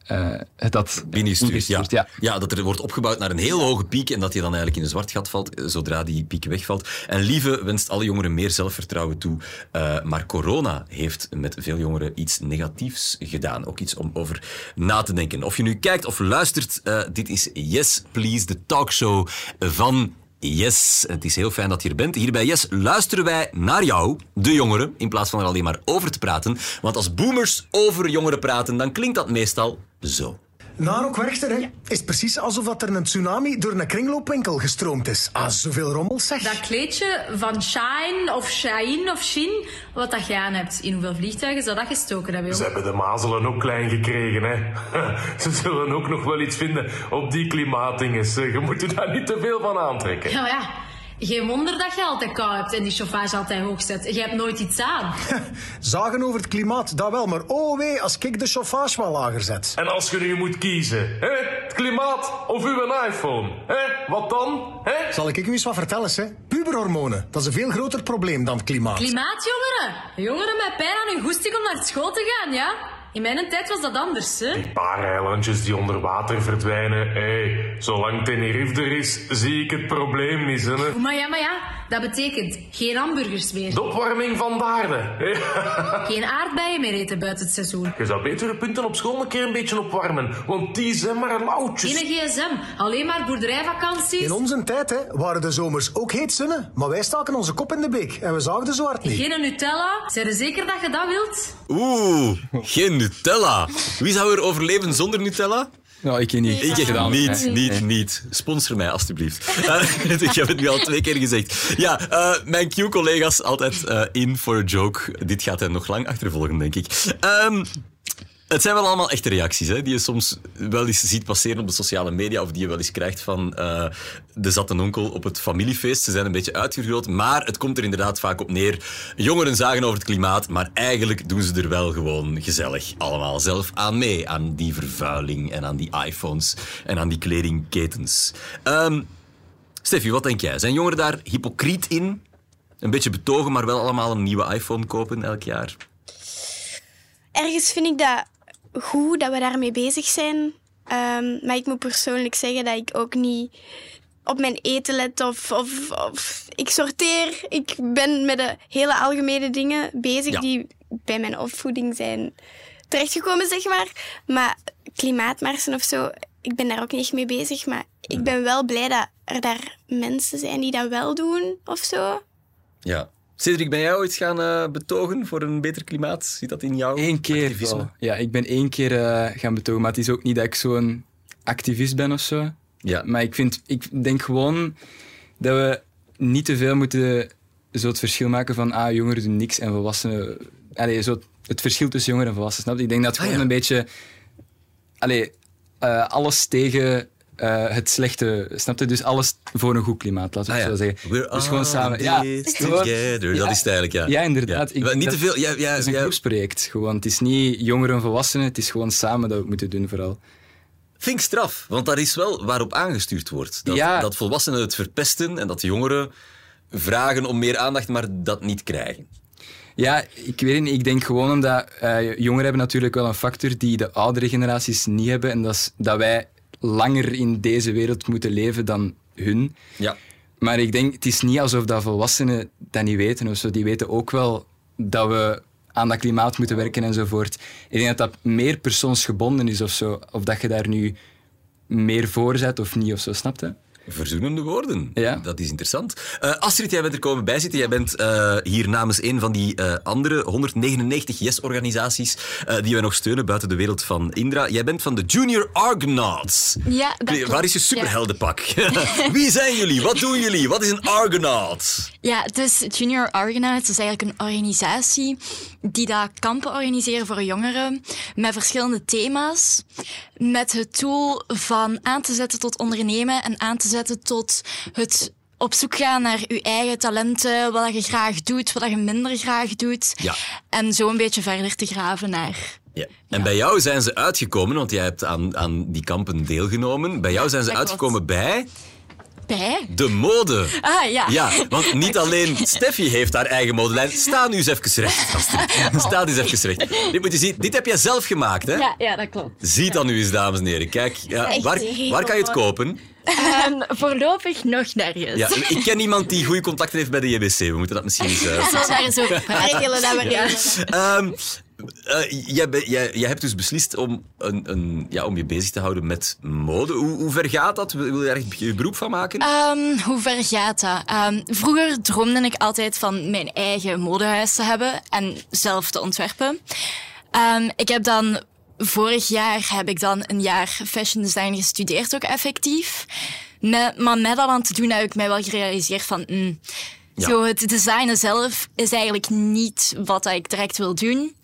het had Binnengestuurd, ja. ja. ja. dat er wordt opgebouwd naar een heel hoge piek en dat je dan eigenlijk in een zwart gat valt eh, zodra die piek wegvalt. En Lieve wenst alle jongeren meer zelfvertrouwen toe. maar corona heeft met veel jongeren iets negatiefs gedaan. Ook iets om over na te denken. Of je nu kijkt of luistert, dit is Yes Please, de talkshow van Yes, het is heel fijn dat je er bent. Hier bij Yes luisteren wij naar jou, de jongeren, in plaats van er alleen maar over te praten. Want als boomers over jongeren praten, dan klinkt dat meestal zo. Na ook Werchter, hè, is het precies alsof dat er een tsunami door een kringloopwinkel gestroomd is. Ah, zoveel rommel zeg. Dat kleedje van Shine of Shine of Shin, wat dat je aan hebt. In hoeveel vliegtuigen zou dat gestoken hebben, Ze hebben de mazelen ook klein gekregen, hè. Ze zullen ook nog wel iets vinden op die klimaatdinges. Je moet er daar niet te veel van aantrekken. Ja, ja. Geen wonder dat je altijd kou hebt en die chauffage altijd hoog zet. Je hebt nooit iets aan. Zagen over het klimaat, dat wel. Maar oh wee, als ik de chauffage wel lager zet. En als je nu moet kiezen, hè? het klimaat of uw iPhone, hè? wat dan? Hè? Zal ik u eens wat vertellen, hè? Puberhormonen, dat is een veel groter probleem dan het klimaat. Klimaatjongeren. Jongeren met pijn aan hun goesting om naar school te gaan, ja? In mijn tijd was dat anders, hè? Die paar eilandjes die onder water verdwijnen, hé, zolang Tenerife er is, zie ik het probleem niet, hè. Maar ja, maar ja, dat betekent geen hamburgers meer. De opwarming van de aarde, hè. Geen aardbeien meer eten buiten het seizoen. Je zou beter je punten op school een keer een beetje opwarmen, want die zijn maar lauwtjes. Geen gsm, alleen maar boerderijvakanties. In onze tijd hè, waren de zomers ook heet zinnen, maar wij staken onze kop in de beek en we zagen de zwart niet. Geen Nutella. Zijn er zeker dat je dat wilt? Oeh, geen Nutella. Wie zou er overleven zonder Nutella? Nou, ik niet. Ik heb gedaan. niet, Nee. niet, Nee. niet. Sponsor mij, alstublieft. Eh, ik heb het nu al twee keer gezegd. Ja, eh, mijn Q-collega's altijd eh, in for a joke. Dit gaat hen nog lang achtervolgen, denk ik. Ehm, het zijn wel allemaal echte reacties, hè, die je soms wel eens ziet passeren op de sociale media of die je wel eens krijgt van eh, de zatte onkel op het familiefeest. Ze zijn een beetje uitgegroot, maar het komt er inderdaad vaak op neer. Jongeren zagen over het klimaat, maar eigenlijk doen ze er wel gewoon gezellig allemaal zelf aan mee. Aan die vervuiling en aan die iPhones en aan die kledingketens. Ehm Steffi, wat denk jij? Zijn jongeren daar hypocriet in? Een beetje betogen, maar wel allemaal een nieuwe iPhone kopen elk jaar? Ergens vind ik dat goed dat we daarmee bezig zijn. Ehm, maar ik moet persoonlijk zeggen dat ik ook niet op mijn eten let of, of, of ik sorteer. Ik ben met de hele algemene dingen bezig Ja. die bij mijn opvoeding zijn terechtgekomen, zeg maar. Maar klimaatmarsen of zo, ik ben daar ook niet echt mee bezig. Maar ik ben wel blij dat er daar mensen zijn die dat wel doen of zo. Ja. Cedric, ben jij ooit gaan eh, betogen voor een beter klimaat? Zit dat in jou? Eén keer activisme? wel. Ja, ik ben één keer eh, gaan betogen, maar het is ook niet dat ik zo'n activist ben of zo. Ja. Maar ik, vind, ik denk gewoon dat we niet te veel moeten zo het verschil maken van ah, jongeren doen niks en volwassenen... Allee, zo het verschil tussen jongeren en volwassenen, snap je? Ik denk dat het Ah, gewoon ja. een beetje... Allee, eh, alles tegen eh, het slechte, snap je? Dus alles voor een goed klimaat, laten we Ah, ja. zo zeggen. We're dus gewoon samen... Ja, together. Dat is het eigenlijk, ja. Ja, inderdaad. Ik- niet te veel... Ja, ja, Het is een ja. groepsproject. Gewoon. Het is niet jongeren en volwassenen, het is gewoon samen dat we het moeten doen vooral. Vind ik straf, want dat is wel waarop aangestuurd wordt. Dat, Ja. dat volwassenen het verpesten en dat jongeren vragen om meer aandacht, maar dat niet krijgen. Ja, ik weet niet. Ik denk gewoon omdat eh, jongeren hebben natuurlijk wel een factor die de oudere generaties niet hebben. En dat is dat wij langer in deze wereld moeten leven dan hun. Ja. Maar ik denk, het is niet alsof dat volwassenen dat niet weten of zo. Die weten ook wel dat we aan dat klimaat moeten werken enzovoort. Ik denk dat dat meer persoonsgebonden is of zo. Of dat je daar nu meer voor zet of niet of zo, snap je? Verzoenende woorden. Ja. Dat is interessant. Eh, Astrid, jij bent er komen bijzitten. Jij bent eh, hier namens een van die eh, andere 199 Yes-organisaties eh, die wij nog steunen buiten de wereld van Indra. Jij bent van de Junior Argonauts. Ja, dat Waar is je superheldenpak? Wie zijn jullie? Wat doen jullie? Wat is een Argonaut? Ja, dus Junior Argonauts is eigenlijk een organisatie die dat kampen organiseren voor jongeren met verschillende thema's. Met het doel van aan te zetten tot ondernemen en aan te zetten tot het op zoek gaan naar je eigen talenten, wat je graag doet, wat je minder graag doet. Ja. En zo een beetje verder te graven naar... Ja. En bij jou zijn ze uitgekomen, want jij hebt aan, aan die kampen deelgenomen. Bij jou zijn ze dat klopt. uitgekomen bij Bij? de mode. Ah, ja. Ja, want niet alleen Steffi heeft haar eigen modelijn. Sta nu eens even recht, Astrid. Sta eens even recht. Dit moet je zien. Dit heb jij zelf gemaakt, hè? Ja, ja, dat klopt. Ziet dan nu eens, dames en heren. Kijk, ja, waar, waar kan je het kopen? Ehm, voorlopig nog nergens. Ja, ik ken iemand die goede contacten heeft bij de JBC. We moeten dat misschien eens... Ik zal daar eens over praten. Regelen Ja. even. Eh, jij, be- jij, jij hebt dus beslist om, een, een, ja, om je bezig te houden met mode. Hoe, hoe ver gaat dat? Wil wil je daar je beroep van maken? Ehm, hoe ver gaat dat? Ehm, vroeger droomde ik altijd van mijn eigen modehuis te hebben en zelf te ontwerpen. Ehm, ik heb dan vorig jaar heb ik dan een jaar fashion design gestudeerd, ook effectief. Maar met dat aan te doen heb ik mij wel gerealiseerd van... mm, Ja. Zo, het designen zelf is eigenlijk niet wat ik direct wil doen.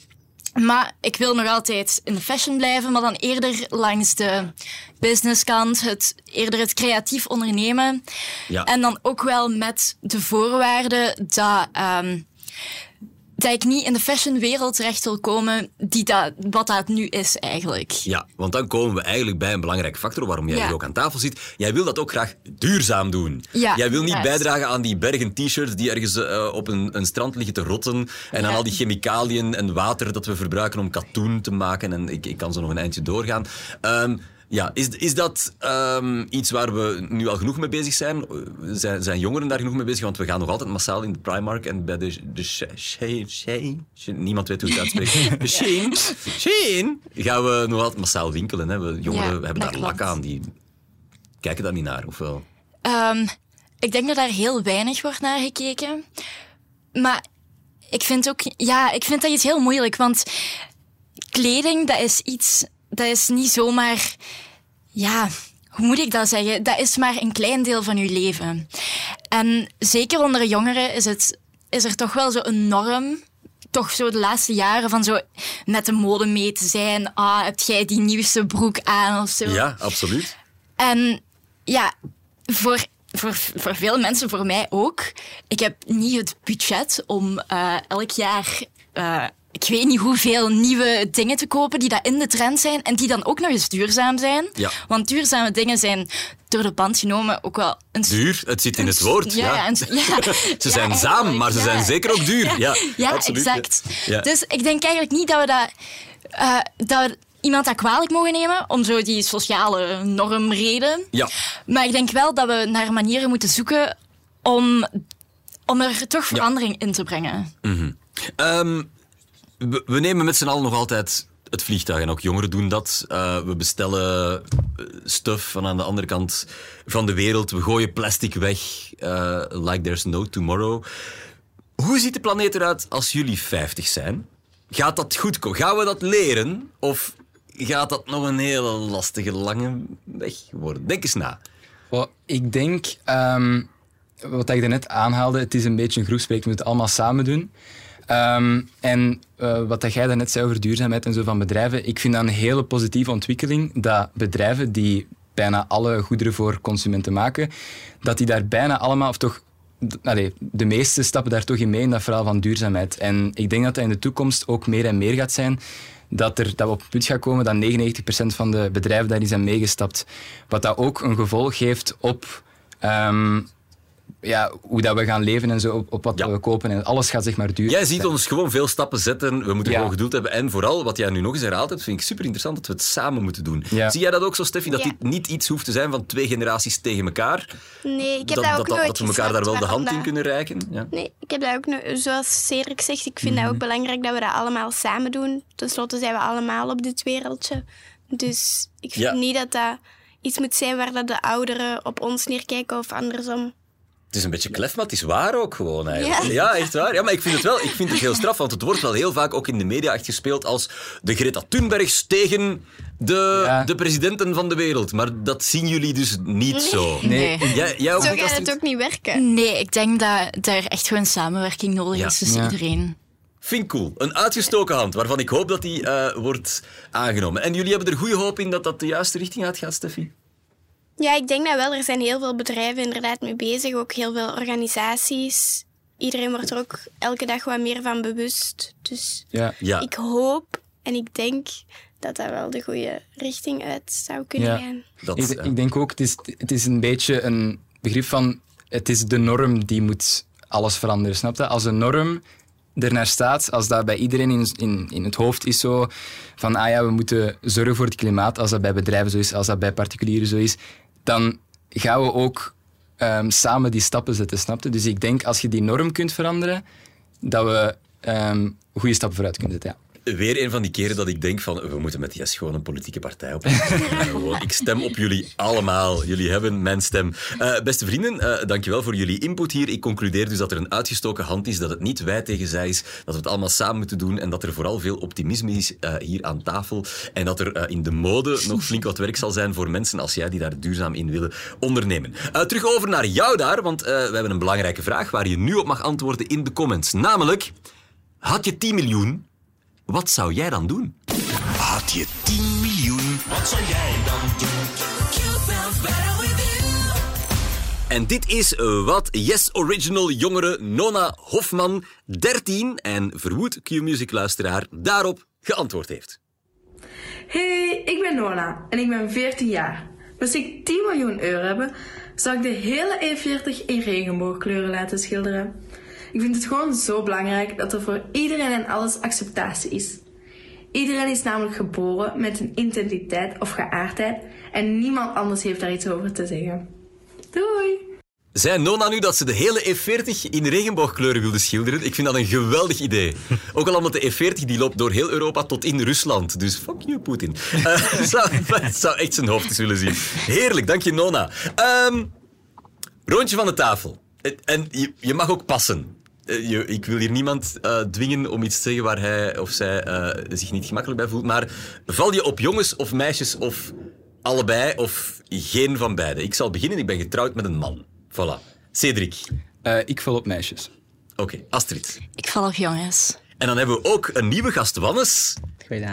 Maar ik wil nog altijd in de fashion blijven, maar dan eerder langs de businesskant, het, eerder het creatief ondernemen. Ja. En dan ook wel met de voorwaarde dat, ehm, dat ik niet in de fashionwereld terecht wil komen die dat, wat dat nu is eigenlijk. Ja, want dan komen we eigenlijk bij een belangrijk factor waarom jij Ja. hier ook aan tafel zit. Jij wil dat ook graag duurzaam doen. Ja, jij wil niet juist. bijdragen aan die bergen t-shirts die ergens eh, op een, een strand liggen te rotten en aan al die chemicaliën en water dat we verbruiken om katoen te maken. En ik, ik kan zo nog een eindje doorgaan. Ehm, ja, is, is dat ehm, iets waar we nu al genoeg mee bezig zijn? Zijn, zijn jongeren daar genoeg mee bezig? Want we gaan nog altijd massaal in de Primark en bij de, de niemand weet hoe het uitspreekt. Shein. Shein gaan we nog altijd massaal winkelen. Hè? We, jongeren Ja, hebben daar lak aan. Die kijken daar niet naar, of wel? Ehm, ik denk dat daar heel weinig wordt naar gekeken. Maar ik vind ook, ja, ik vind dat iets heel moeilijk, want kleding, dat is iets, dat is niet zomaar, ja, hoe moet ik dat zeggen? Dat is maar een klein deel van je leven. En zeker onder de jongeren is, het, is er toch wel zo een norm. Toch zo de laatste jaren van zo met de mode mee te zijn. Ah, heb jij die nieuwste broek aan of zo? Ja, absoluut. En ja, voor, voor, voor veel mensen, voor mij ook, ik heb niet het budget om eh, elk jaar. eh, ik weet niet hoeveel nieuwe dingen te kopen die dat in de trend zijn en die dan ook nog eens duurzaam zijn. Ja. Want duurzame dingen zijn door de band genomen ook wel een Duur, het zit in het woord. Ja, Ja, ja, een- ja. Ze zijn zaam, maar ze zijn zeker ook duur. Ja, Ja, absoluut. exact. Dus ik denk eigenlijk niet dat we dat, eh, dat we iemand dat kwalijk mogen nemen om zo die sociale normreden. Ja. Maar ik denk wel dat we naar manieren moeten zoeken om, om er toch verandering in te brengen. Ehm, we, nemen met z'n allen nog altijd het vliegtuig. En ook jongeren doen dat. Eh, we bestellen eh, stuff van aan de andere kant van de wereld. We gooien plastic weg. eh, like there's no tomorrow. Hoe ziet de planeet eruit als jullie 50 zijn? Gaat dat goed komen? Gaan we dat leren? Of gaat dat nog een hele lastige, lange weg worden? Denk eens na. Ik denk, ehm, wat ik daarnet aanhaalde, het is een beetje een we moeten het allemaal samen doen. Ehm, en eh, wat jij daarnet zei over duurzaamheid en zo van bedrijven, ik vind dat een hele positieve ontwikkeling dat bedrijven die bijna alle goederen voor consumenten maken, dat die daar bijna allemaal, of toch allee, de meeste stappen daar toch in mee in dat verhaal van duurzaamheid. En ik denk dat dat in de toekomst ook meer en meer gaat zijn. Dat, er, dat we op het punt gaan komen dat 99% van de bedrijven daarin zijn meegestapt. Wat dat ook een gevolg heeft op ehm, ja, hoe dat we gaan leven en zo, op, op wat Ja. we kopen. En alles gaat zeg maar duur. Jij ziet ons gewoon veel stappen zetten. We moeten Ja. gewoon geduld hebben. En vooral, wat jij nu nog eens herhaald hebt, vind ik super interessant dat we het samen moeten doen. Ja. Zie jij dat ook zo, Steffi? Dat Ja. dit niet iets hoeft te zijn van twee generaties tegen elkaar? Nee, ik heb dat, dat, ook dat, nooit dat we elkaar daar wel de hand in kunnen reiken? Ja. Nee, ik heb dat ook, no- zoals Cedric zegt, ik vind Mhm. dat ook belangrijk dat we dat allemaal samen doen. Ten slotte zijn we allemaal op dit wereldje. Dus ik vind Ja. niet dat dat iets moet zijn waar dat de ouderen op ons neerkijken of andersom. Het is een beetje klef, maar het is waar ook gewoon eigenlijk. Ja, Ja. echt waar. Ja, maar ik vind het wel ik vind het heel straf, want het wordt wel heel vaak ook in de media echt gespeeld als de Greta Thunbergs tegen de, Ja. de presidenten van de wereld. Maar dat zien jullie dus niet zo. Nee. Jij, jij ook Zo niet, gaat het ook niet werken. Nee, ik denk dat er echt gewoon samenwerking nodig Ja. is tussen Ja. iedereen. Vind ik cool. Een uitgestoken hand, waarvan ik hoop dat die eh, wordt aangenomen. En jullie hebben er goede hoop in dat dat de juiste richting uitgaat, Steffi? Ja, ik denk dat wel. Er zijn heel veel bedrijven inderdaad mee bezig. Ook heel veel organisaties. Iedereen wordt er ook elke dag wat meer van bewust. Dus Ja. Ja. ik hoop en ik denk dat dat wel de goede richting uit zou kunnen Ja. gaan. Dat, Ik, ik denk ook, het is, het is een beetje een begrip van... Het is de norm die moet alles veranderen, snap je? Als een norm er naar staat, als dat bij iedereen in, in, in het hoofd is zo... Van, ah ja, we moeten zorgen voor het klimaat. Als dat bij bedrijven zo is, als dat bij particulieren zo is... Dan gaan we ook ehm, samen die stappen zetten, snap je? Dus ik denk, als je die norm kunt veranderen, dat we ehm, goede stappen vooruit kunnen zetten, ja. Weer een van die keren dat ik denk van we moeten met Yes gewoon een politieke partij op. Ik stem op jullie allemaal. Jullie hebben mijn stem. Eh, beste vrienden, eh dankjewel voor jullie input hier. Ik concludeer dus dat er een uitgestoken hand is, dat het niet wij tegen zij is, dat we het allemaal samen moeten doen en dat er vooral veel optimisme is eh, hier aan tafel en dat er in de mode nog flink wat werk zal zijn voor mensen als jij die daar duurzaam in willen ondernemen. Terug over naar jou daar, want we hebben een belangrijke vraag waar je nu op mag antwoorden in de comments. Namelijk, had je 10 miljoen, wat zou jij dan doen? Had je 10 miljoen, wat zou jij dan doen? En dit is wat Yes Original jongere Nona Hofman, 13 en verwoed Q-music luisteraar, daarop geantwoord heeft. Hey, ik ben Nona en ik ben 14 jaar. Moest ik 10 miljoen euro hebben, zou ik de hele E40 in regenboogkleuren laten schilderen. Ik vind het gewoon zo belangrijk dat er voor iedereen en alles acceptatie is. Iedereen is namelijk geboren met een identiteit of geaardheid en niemand anders heeft daar iets over te zeggen. Doei! Zei Nona nu dat ze de hele E40 in regenboogkleuren wilde schilderen? Ik vind dat een geweldig idee. Ook al omdat de E40 die loopt door heel Europa tot in Rusland. Dus fuck you, Poetin. Uh, zou, echt zijn hoofd eens willen zien. Heerlijk, dank je Nona. Ehm, rondje van de tafel. En je mag ook passen. Eh, je- ik wil hier niemand eh, dwingen om iets te zeggen waar hij of zij eh, zich niet gemakkelijk bij voelt. Maar val je op jongens of meisjes of allebei of geen van beide? Ik zal beginnen. Ik ben getrouwd met een man. Voilà. Cedric. Eh, ik val op meisjes. Oké, Astrid. Ik val op jongens. En dan hebben we ook een nieuwe gast, Wannes.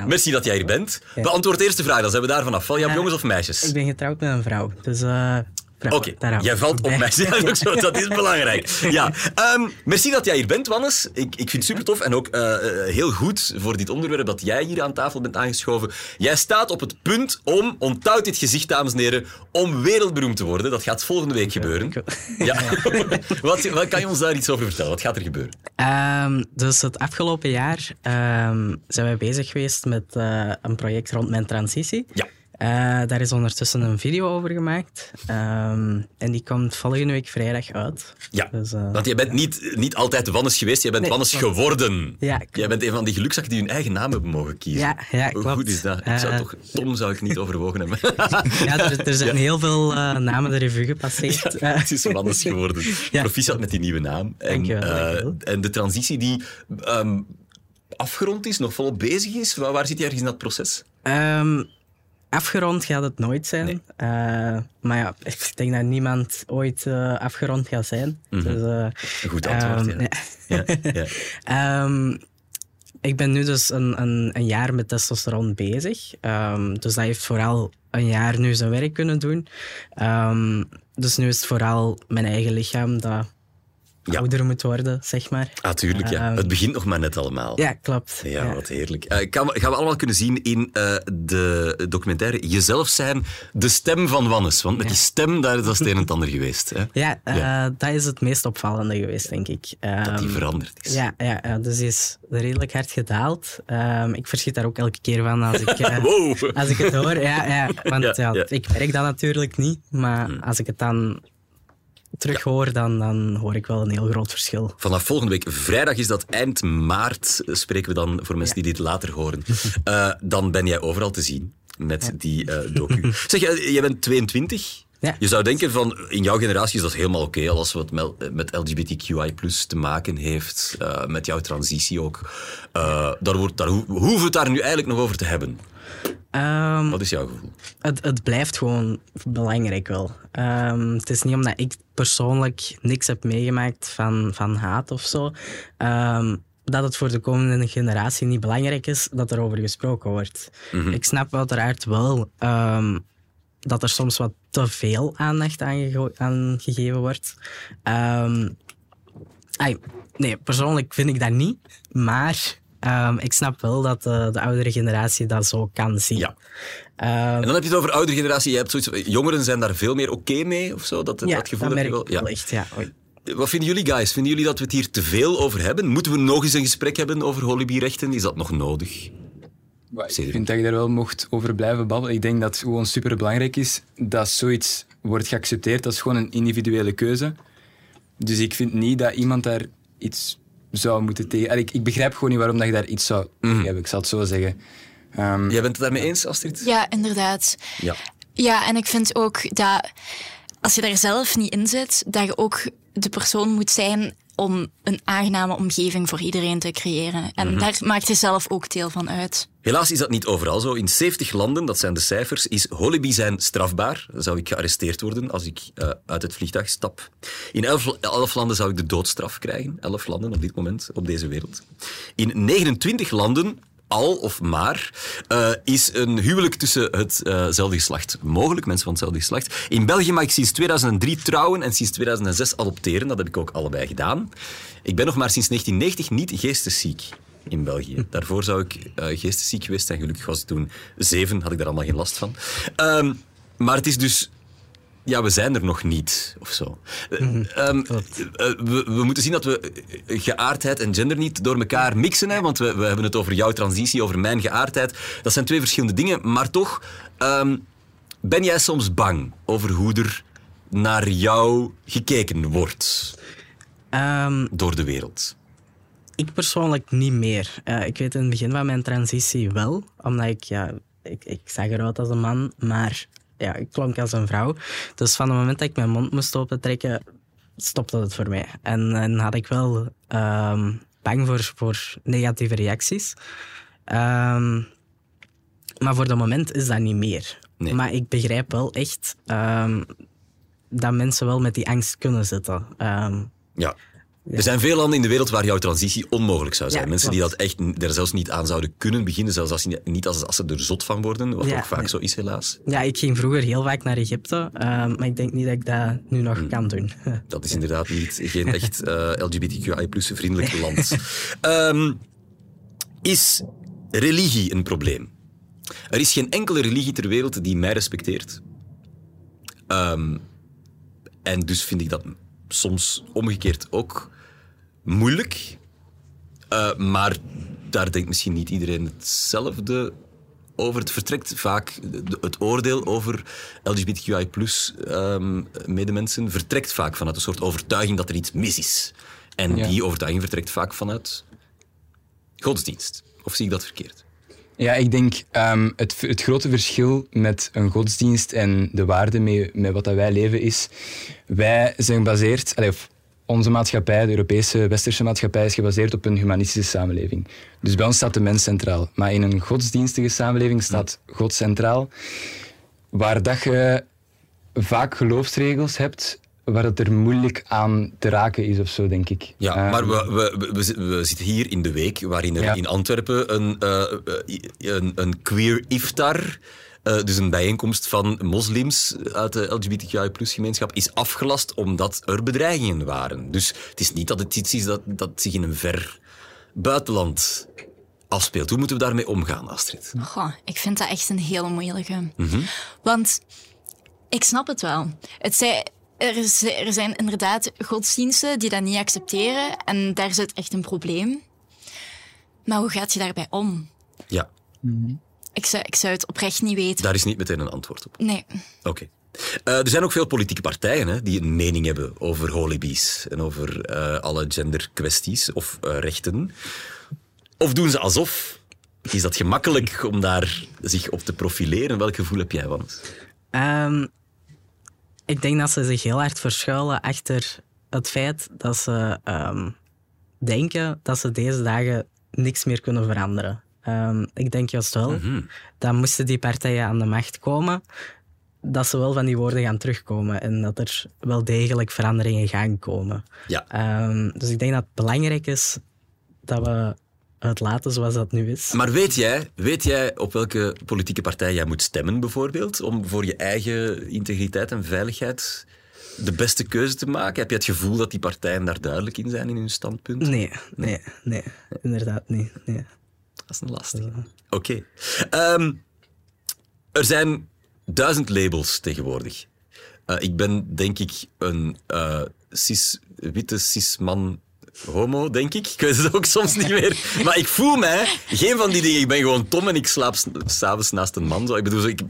Merci dat jij hier bent. Beantwoord eerst de vraag, dan zijn we daar vanaf. Val je op jongens of meisjes? Ik ben getrouwd met een vrouw. Dus, eh vrouw, Oké, jij valt op mij. Ja, ook zo, dat is belangrijk. Ja. Ehm, merci dat jij hier bent, Wannes. Ik, ik vind het super tof en ook eh, eh, heel goed voor dit onderwerp dat jij hier aan tafel bent aangeschoven. Jij staat op het punt om, onthoud dit gezicht, dames en heren, om wereldberoemd te worden. Dat gaat volgende week gebeuren. Ja. wat, wat kan je ons daar iets over vertellen? Wat gaat er gebeuren? Ehm, dus het afgelopen jaar ehm, zijn wij bezig geweest met eh, een project rond mijn transitie. Ja. Eh, daar is ondertussen een video over gemaakt. Ehm, en die komt volgende week vrijdag uit. Ja, Dus, eh, want jij bent niet, niet altijd Wannes geweest, jij bent Nee, Wannes geworden. Ja, Jij bent een van die gelukzakken die hun eigen naam hebben mogen kiezen. Ja, ja, Hoe goed is dat? Ik zou Eh, toch, Tom zou ik niet overwogen hebben. ja, er, er zijn Ja. heel veel namen de revue gepasseerd. Ja, het is Wannes geworden. Proficiat met die nieuwe naam. En, Dankjewel, eh, dankjewel. en de transitie die ehm, afgerond is, nog volop bezig is, waar, waar zit je ergens in dat proces? Ehm, afgerond gaat het nooit zijn. Eh, maar ja, ik denk dat niemand ooit eh, afgerond gaat zijn. Mhm. Dus, eh, Een goed antwoord, ehm, ja. Ja, ja. Ehm, ik ben nu dus een, een, een jaar met testosteron bezig. Ehm, dus dat heeft vooral een jaar nu zijn werk kunnen doen. Dus nu is het vooral mijn eigen lichaam dat ouder moet worden, zeg maar. Ah, tuurlijk, ja. Ehm, het begint nog maar net allemaal. Ja, klopt. Ja, Ja. wat heerlijk. Eh, kan, gaan we allemaal kunnen zien in eh, de documentaire Jezelf zijn, de stem van Wannes. Want met die stem, daar, dat is het een en het ander geweest. Hè? Ja, eh, Ja. dat is het meest opvallende geweest, denk ik. Dat die Ehm, veranderd is. Ja, ja, ja, dus die is redelijk hard gedaald. Ehm, ik verschiet daar ook elke keer van als ik, Wow. als ik het hoor. Ja, ja, want Ja, ja, ja. ik merk dat natuurlijk niet. Maar als ik het dan terug hoor, dan, dan hoor ik wel een heel groot verschil. Vanaf volgende week vrijdag is dat eind maart, eh, spreken we dan voor mensen die dit later horen. Eh, dan ben jij overal te zien met die eh, docu. Zeg, jij jij bent 22. Ja. Je zou denken van, in jouw generatie is dat helemaal oké, alles wat met LGBTQI te maken heeft, eh, met jouw transitie ook. Eh, daar, wordt, daar ho- hoeven we het daar nu eigenlijk nog over te hebben. Ehm, Wat is jouw gevoel? het, het blijft gewoon belangrijk wel. Ehm, het is niet omdat ik persoonlijk niks heb meegemaakt van, van haat of zo, ehm, dat het voor de komende generatie niet belangrijk is dat er over gesproken wordt. Mhm. Ik snap uiteraard wel ehm, dat er soms wat te veel aandacht aan, gegeven wordt. Ehm, ai, nee, persoonlijk vind ik dat niet, maar ehm, ik snap wel dat de, de oudere generatie dat zo kan zien. Ja. En dan heb je het over oudere generatie. Je hebt zoiets, jongeren zijn daar veel meer oké mee, of zo? Dat, Ja, dat gevoel dat heb je merk wel? ik wel echt, ja. Oei. Wat vinden jullie, guys? Vinden jullie dat we het hier te veel over hebben? Moeten we nog eens een gesprek hebben over holibi-rechten? Is dat nog nodig? Maar Ik vind dat je daar wel mocht over blijven babbelen. Ik denk dat het gewoon superbelangrijk is dat zoiets wordt geaccepteerd. Dat is gewoon een individuele keuze. Dus ik vind niet dat iemand daar iets zou moeten tegen... Allee, Ik, ik begrijp gewoon niet waarom dat je daar iets zou tegen hebben. Ik zal het zo zeggen. Ehm, Jij bent het daarmee eens, Astrid? Ja, inderdaad. Ja. Ja, en ik vind ook dat als je daar zelf niet in zit, dat je ook de persoon moet zijn om een aangename omgeving voor iedereen te creëren. En Mhm. daar maakt je zelf ook deel van uit. Helaas is dat niet overal zo. In 70 landen, dat zijn de cijfers, is holibi zijn strafbaar. Dan zou ik gearresteerd worden als ik eh, uit het vliegtuig stap. In 11, 11 landen zou ik de doodstraf krijgen. 11 landen op dit moment op deze wereld. In 29 landen al of maar, eh, is een huwelijk tussen hetzelfde geslacht mogelijk, mensen van hetzelfde geslacht. In België mag ik sinds 2003 trouwen en sinds 2006 adopteren. Dat heb ik ook allebei gedaan. Ik ben nog maar sinds 1990 niet geestesziek in België. Daarvoor zou ik eh geestesziek geweest zijn. Gelukkig was ik toen zeven, had ik daar allemaal geen last van. Ehm, maar het is dus... Ja, we zijn er nog niet, of zo. Eh, ehm, eh, we, we moeten zien dat we geaardheid en gender niet door elkaar mixen. Hè, want we, we hebben het over jouw transitie, over mijn geaardheid. Dat zijn twee verschillende dingen. Maar toch, ehm, ben jij soms bang over hoe er naar jou gekeken wordt Ehm, door de wereld? Ik persoonlijk niet meer. Eh, ik weet in het begin van mijn transitie wel, omdat ik, ja, ik, ik zag eruit als een man, maar ja, ik klonk als een vrouw. Dus van het moment dat ik mijn mond moest opentrekken, stopte het voor mij. En, en had ik wel ehm, bang voor, voor negatieve reacties. Ehm, maar voor het moment is dat niet meer. Maar ik begrijp wel echt ehm, dat mensen wel met die angst kunnen zitten. Ehm, Ja. Er zijn veel landen in de wereld waar jouw transitie onmogelijk zou zijn. Ja, Mensen die dat echt er zelfs niet aan zouden kunnen beginnen, zelfs als, ze- niet als, als ze er zot van worden, wat Ja, ook vaak nee. zo is helaas. Ja, ik ging vroeger heel vaak naar Egypte, ehm, maar ik denk niet dat ik dat nu nog Hmm. kan doen. Dat is inderdaad niet, geen echt eh LGBTQI plus vriendelijk land. Ehm, is religie een probleem? Er is geen enkele religie ter wereld die mij respecteert. Ehm, en dus vind ik dat soms omgekeerd ook moeilijk. Eh, maar daar denkt misschien niet iedereen hetzelfde over. Het vertrekt vaak, het oordeel over LGBTQI plus ehm, medemensen vertrekt vaak vanuit een soort overtuiging dat er iets mis is. En Ja. die overtuiging vertrekt vaak vanuit godsdienst. Of zie ik dat verkeerd? Ja, ik denk ehm, het, het grote verschil met een godsdienst en de waarde mee, met wat dat wij leven is, wij zijn gebaseerd, of onze maatschappij, de Europese westerse maatschappij, is gebaseerd op een humanistische samenleving. Dus bij ons staat de mens centraal. Maar in een godsdienstige samenleving staat God centraal, waar dat je vaak geloofsregels hebt waar het er moeilijk aan te raken is of zo, denk ik. Ja, Ehm, maar we, we, we, we zi- we zitten hier in de week waarin er Ja. in Antwerpen een, eh, eh, een, een queer iftar, eh, dus een bijeenkomst van moslims uit de LGBTQI-gemeenschap, is afgelast omdat er bedreigingen waren. Dus het is niet dat het iets is dat, dat zich in een ver buitenland afspeelt. Hoe moeten we daarmee omgaan, Astrid? Goh, ik vind dat echt een hele moeilijke. Mhm. Want ik snap het wel. Het zij, er, is- er zijn inderdaad godsdiensten die dat niet accepteren en daar zit echt een probleem. Maar hoe gaat je daarbij om? Ja, Ik zou, ik zou het oprecht niet weten. daar is niet meteen een antwoord op. Nee. Oké. Eh, er zijn ook veel politieke partijen hè, die een mening hebben over holibies en over eh, alle genderkwesties of eh, rechten. Of doen ze alsof? Is dat gemakkelijk om daar zich op te profileren? Welk gevoel heb jij van? Ehm, ik denk dat ze zich heel hard verschuilen achter het feit dat ze ehm, denken dat ze deze dagen niks meer kunnen veranderen. Ehm, ik denk juist wel Mhm. dat moesten die partijen aan de macht komen, dat ze wel van die woorden gaan terugkomen en dat er wel degelijk veranderingen gaan komen. Ja. Ehm, dus ik denk dat het belangrijk is dat we het laten zoals dat nu is. Maar weet jij, weet jij op welke politieke partij jij moet stemmen, bijvoorbeeld, om voor je eigen integriteit en veiligheid de beste keuze te maken? Heb je het gevoel dat die partijen daar duidelijk in zijn in hun standpunt? Nee, nee, nee, inderdaad niet. Nee. Dat is een lastige. Oké. Ehm, er zijn duizend labels tegenwoordig. Eh, ik ben, denk ik, een eh, cis, witte cis-man homo, denk ik. Ik weet het ook soms niet meer. Maar ik voel mij geen van die dingen. Ik ben gewoon Tom en ik slaap s- s'avonds naast een man. Zo. Ik bedoel, zo, ik,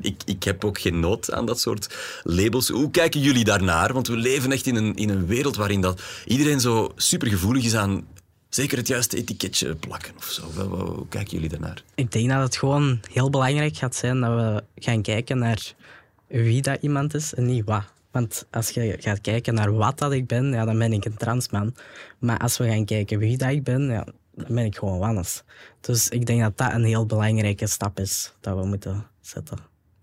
ik, ik heb ook geen nood aan dat soort labels. Hoe kijken jullie daarnaar? Want we leven echt in een, in een wereld waarin dat iedereen zo supergevoelig is aan zeker het juiste etiketje plakken of zo? Hoe, hoe- hoe kijken jullie daarnaar? Ik denk dat het gewoon heel belangrijk gaat zijn dat we gaan kijken naar wie dat iemand is en niet wat. Want als je gaat kijken naar wat dat ik ben, ja, dan ben ik een transman. Maar als we gaan kijken wie dat ik ben, ja, dan ben ik gewoon Wannes. Dus ik denk dat dat een heel belangrijke stap is dat we moeten zetten.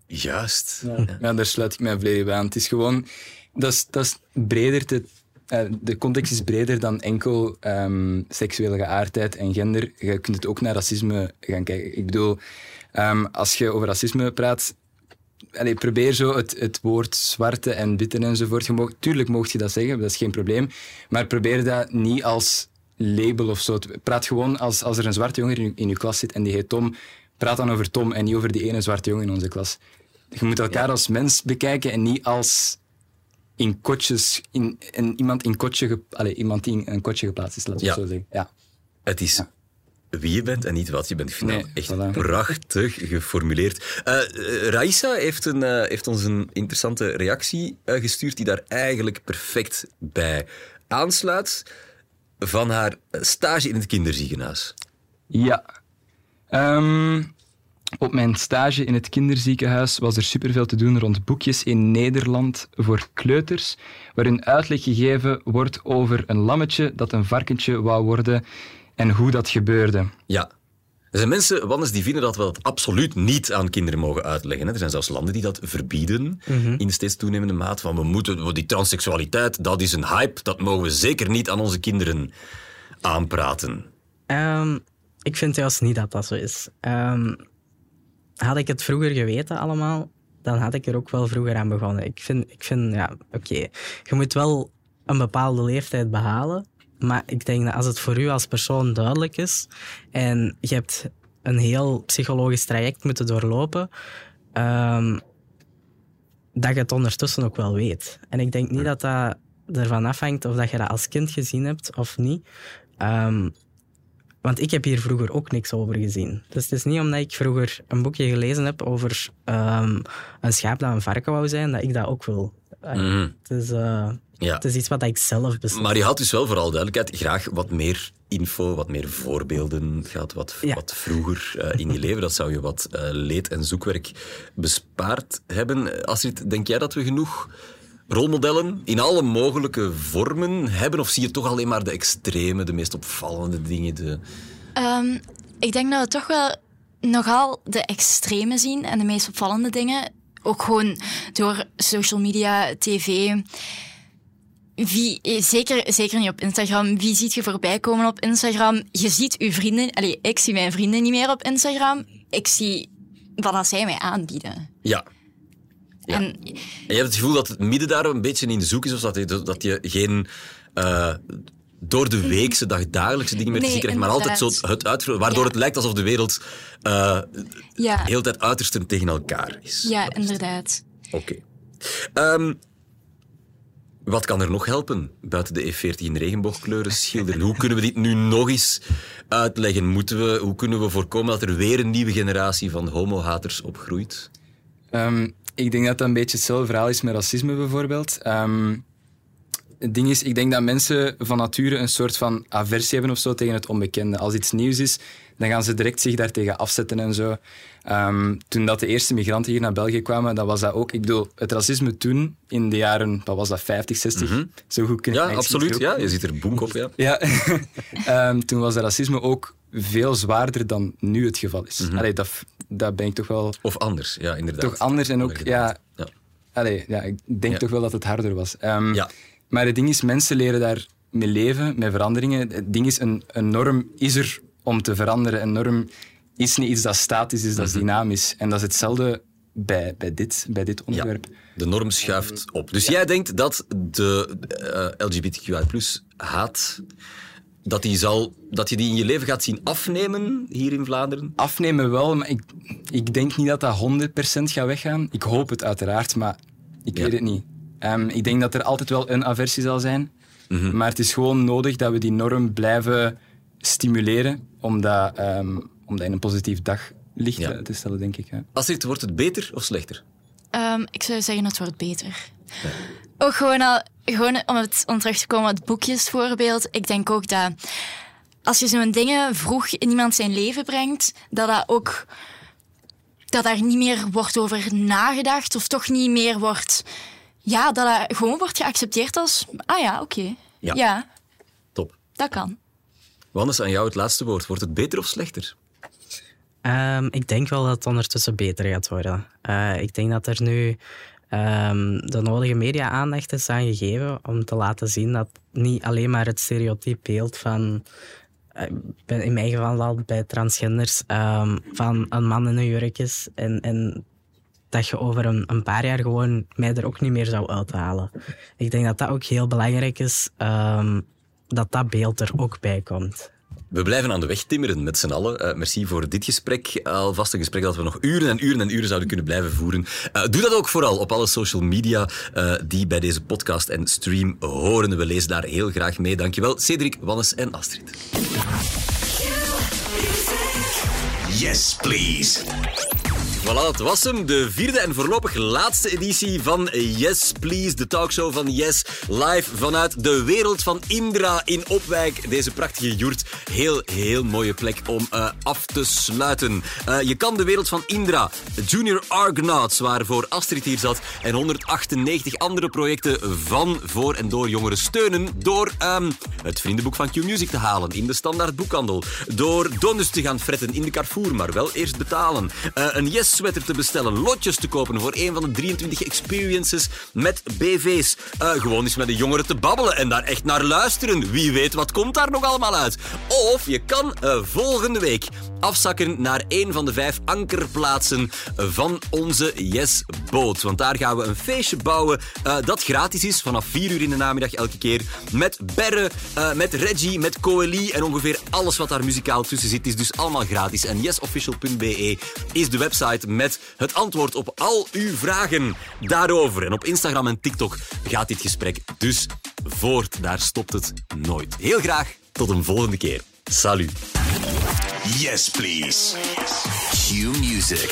Juist. Ja. ja, daar sluit ik mij volledig bij aan. Het is gewoon, dat is, dat is breder te, eh, de context is breder dan enkel ehm, seksuele geaardheid en gender. Je kunt het ook naar racisme gaan kijken. Ik bedoel, ehm, als je over racisme praat, allee, probeer zo het, het woord zwarte en witte enzovoort. Je mag, tuurlijk mocht je dat zeggen, dat is geen probleem. Maar probeer dat niet als label of zo. te- Praat gewoon als, als er een zwarte jongen in, in je klas zit en die heet Tom. Praat dan over Tom en niet over die ene zwarte jongen in onze klas. Je moet elkaar als mens bekijken en niet als in kotjes, in, iemand, in kotje, ge- allee, iemand die in een kotje geplaatst is, laten we Ja. zo zeggen. Ja. Het is wie je bent en niet wat je bent. Ik vind Nee, dat echt voilà. prachtig geformuleerd. Eh eh, Raissa heeft, een, eh, heeft ons een interessante reactie gestuurd die daar eigenlijk perfect bij aansluit. Van haar stage in het kinderziekenhuis. Ja. Ehm, op mijn stage in het kinderziekenhuis was er superveel te doen rond boekjes in Nederland voor kleuters, waarin uitleg gegeven wordt over een lammetje dat een varkentje wou worden en hoe dat gebeurde. Ja. Er zijn mensen, Wannes, die vinden dat we dat absoluut niet aan kinderen mogen uitleggen. Hè. Er zijn zelfs landen die dat verbieden Mhm. in steeds toenemende maat. Van we moeten, die transseksualiteit, dat is een hype, dat mogen we zeker niet aan onze kinderen aanpraten. Ehm, ik vind juist niet dat dat zo is. Ehm, had ik het vroeger geweten allemaal, dan had ik er ook wel vroeger aan begonnen. Ik vind, ik vind ja, oké. Je moet wel een bepaalde leeftijd behalen. Maar ik denk dat als het voor u als persoon duidelijk is en je hebt een heel psychologisch traject moeten doorlopen, ehm, dat je het ondertussen ook wel weet. En ik denk niet dat dat ervan afhangt of dat je dat als kind gezien hebt of niet. Ehm, want ik heb hier vroeger ook niks over gezien. Dus het is niet omdat ik vroeger een boekje gelezen heb over ehm, een schaap dat een varken wou zijn, dat ik dat ook wil. Mhm. het, is, Ja. het is iets wat ik zelf beslis. Maar je had dus wel vooral duidelijkheid graag wat meer info, wat meer voorbeelden gehad, wat, wat vroeger eh, in je leven. Dat zou je wat eh, leed- en zoekwerk bespaard hebben. Astrid, denk jij dat we genoeg rolmodellen in alle mogelijke vormen hebben? Of zie je toch alleen maar de extreme, de meest opvallende dingen? De... Ehm, ik denk dat we toch wel nogal de extreme zien en de meest opvallende dingen. Ook gewoon door social media, tv. Wie, eh, zeker, zeker niet op Instagram. Wie ziet je voorbij komen op Instagram? Je ziet uw vrienden... Allee, ik zie mijn vrienden niet meer op Instagram. Ik zie wat zij mij aanbieden. Ja. En En je hebt het gevoel dat het midden daar een beetje in de zoek is, of dat je, dat je geen eh, door de weekse, dagdagelijkse dingen meer te zien krijgt, maar altijd zo het uitvoeren, waardoor Ja. het lijkt alsof de wereld eh ja, heel tijd uitersten tegen elkaar is. ja inderdaad. Oké. Ehm, wat kan er nog helpen buiten de E40 in regenboogkleuren schilderen? Hoe kunnen we dit nu nog eens uitleggen? Moeten we, hoe kunnen we voorkomen dat er weer een nieuwe generatie van homohaters opgroeit? Ehm, ik denk dat dat een beetje hetzelfde verhaal is met racisme bijvoorbeeld. Ehm, het ding is, ik denk dat mensen van nature een soort van aversie hebben of zo tegen het onbekende. Als iets nieuws is, dan gaan ze direct zich daartegen afzetten en zo. Ehm, toen dat de eerste migranten hier naar België kwamen, dat was dat ook. Ik bedoel, het racisme toen, in de jaren, wat was dat, 50, 60? Zo goed kun ik Ja, absoluut. Ja, je ziet er boek op, ja. ja, Ehm, toen was het racisme ook veel zwaarder dan nu het geval is. Allee, dat, dat ben ik toch wel... Of anders, ja, inderdaad. Toch anders en ook, ja... Ja. Allee, ja, ik denk Ja. toch wel dat het harder was. Ehm, Ja. Maar het ding is, mensen leren daar mee leven, met veranderingen. Het ding is, een, een norm is er om te veranderen. Een norm is niet iets dat statisch is, dat is Mhm. dynamisch. En dat is hetzelfde bij, bij, dit, bij dit onderwerp. De norm schuift op. Dus jij denkt dat de eh LGBTQI haat, dat, die zal, dat je die in je leven gaat zien afnemen hier in Vlaanderen? Afnemen wel, maar ik, ik denk niet dat dat 100% gaat weggaan. Ik hoop het uiteraard, maar ik weet het niet. Ehm, ik denk dat er altijd wel een aversie zal zijn. Mhm. Maar het is gewoon nodig dat we die norm blijven stimuleren om dat, ehm, om dat in een positief daglicht Ja. te stellen, denk ik. Astrid, wordt het beter of slechter? Ehm, ik zou zeggen, het wordt beter. Ook gewoon, al, gewoon om, het, om terug te komen op het boekjesvoorbeeld. Ik denk ook dat als je zo'n dingen vroeg in iemand zijn leven brengt, dat dat ook dat daar niet meer wordt over nagedacht of toch niet meer wordt. Ja, dat dat gewoon wordt geaccepteerd als. Ah ja, oké. Ja. ja, Top. dat kan. Wannes, aan jou het laatste woord. Wordt het beter of slechter? Ehm, ik denk wel dat het ondertussen beter gaat worden. Eh, ik denk dat er nu ehm, de nodige media-aandacht is aan gegeven om te laten zien dat niet alleen maar het stereotype beeld van, eh, in mijn geval al bij transgenders, ehm, van een man in een jurk is en, en dat je over een, een paar jaar gewoon mij er ook niet meer zou uithalen. Ik denk dat dat ook heel belangrijk is, dat dat beeld er ook bij komt. We blijven aan de weg timmeren met z'n allen. Eh, merci voor dit gesprek. Alvast een gesprek dat we nog uren en uren en uren zouden kunnen blijven voeren. Eh, doe dat ook vooral op alle social media eh, die bij deze podcast en stream horen. We lezen daar heel graag mee. Dankjewel, Cedric, Wannes en Astrid. Yes, please. Voilà, dat was hem. De vierde en voorlopig laatste editie van Yes Please, de talkshow van Yes. Live vanuit de wereld van Indra in Opwijk. Deze prachtige joert. Heel, heel mooie plek om eh, af te sluiten. Eh, je kan de wereld van Indra, Junior Argonauts, waarvoor Astrid hier zat, en 198 andere projecten van, voor en door jongeren steunen door ehm, het vriendenboek van Q-Music te halen in de standaard boekhandel. Door donuts te gaan fretten in de Carrefour, maar wel eerst betalen. Eh, een Yes-sweater te bestellen, lotjes te kopen voor een van de 23 experiences met BV's. Eh, gewoon eens met de jongeren te babbelen en daar echt naar luisteren. Wie weet wat komt daar nog allemaal uit. Of je kan eh, volgende week afzakken naar een van de vijf ankerplaatsen van onze Yes-boot. Want daar gaan we een feestje bouwen eh, dat gratis is vanaf 4 uur in de namiddag elke keer. Met Berre, met Reggie, met Coeli en ongeveer alles wat daar muzikaal tussen zit is dus allemaal gratis. En yesofficial.be is de website met het antwoord op al uw vragen daarover. En op Instagram en TikTok gaat dit gesprek dus voort. Daar stopt het nooit. Heel graag tot een volgende keer. Salut. Yes, please. Q Music.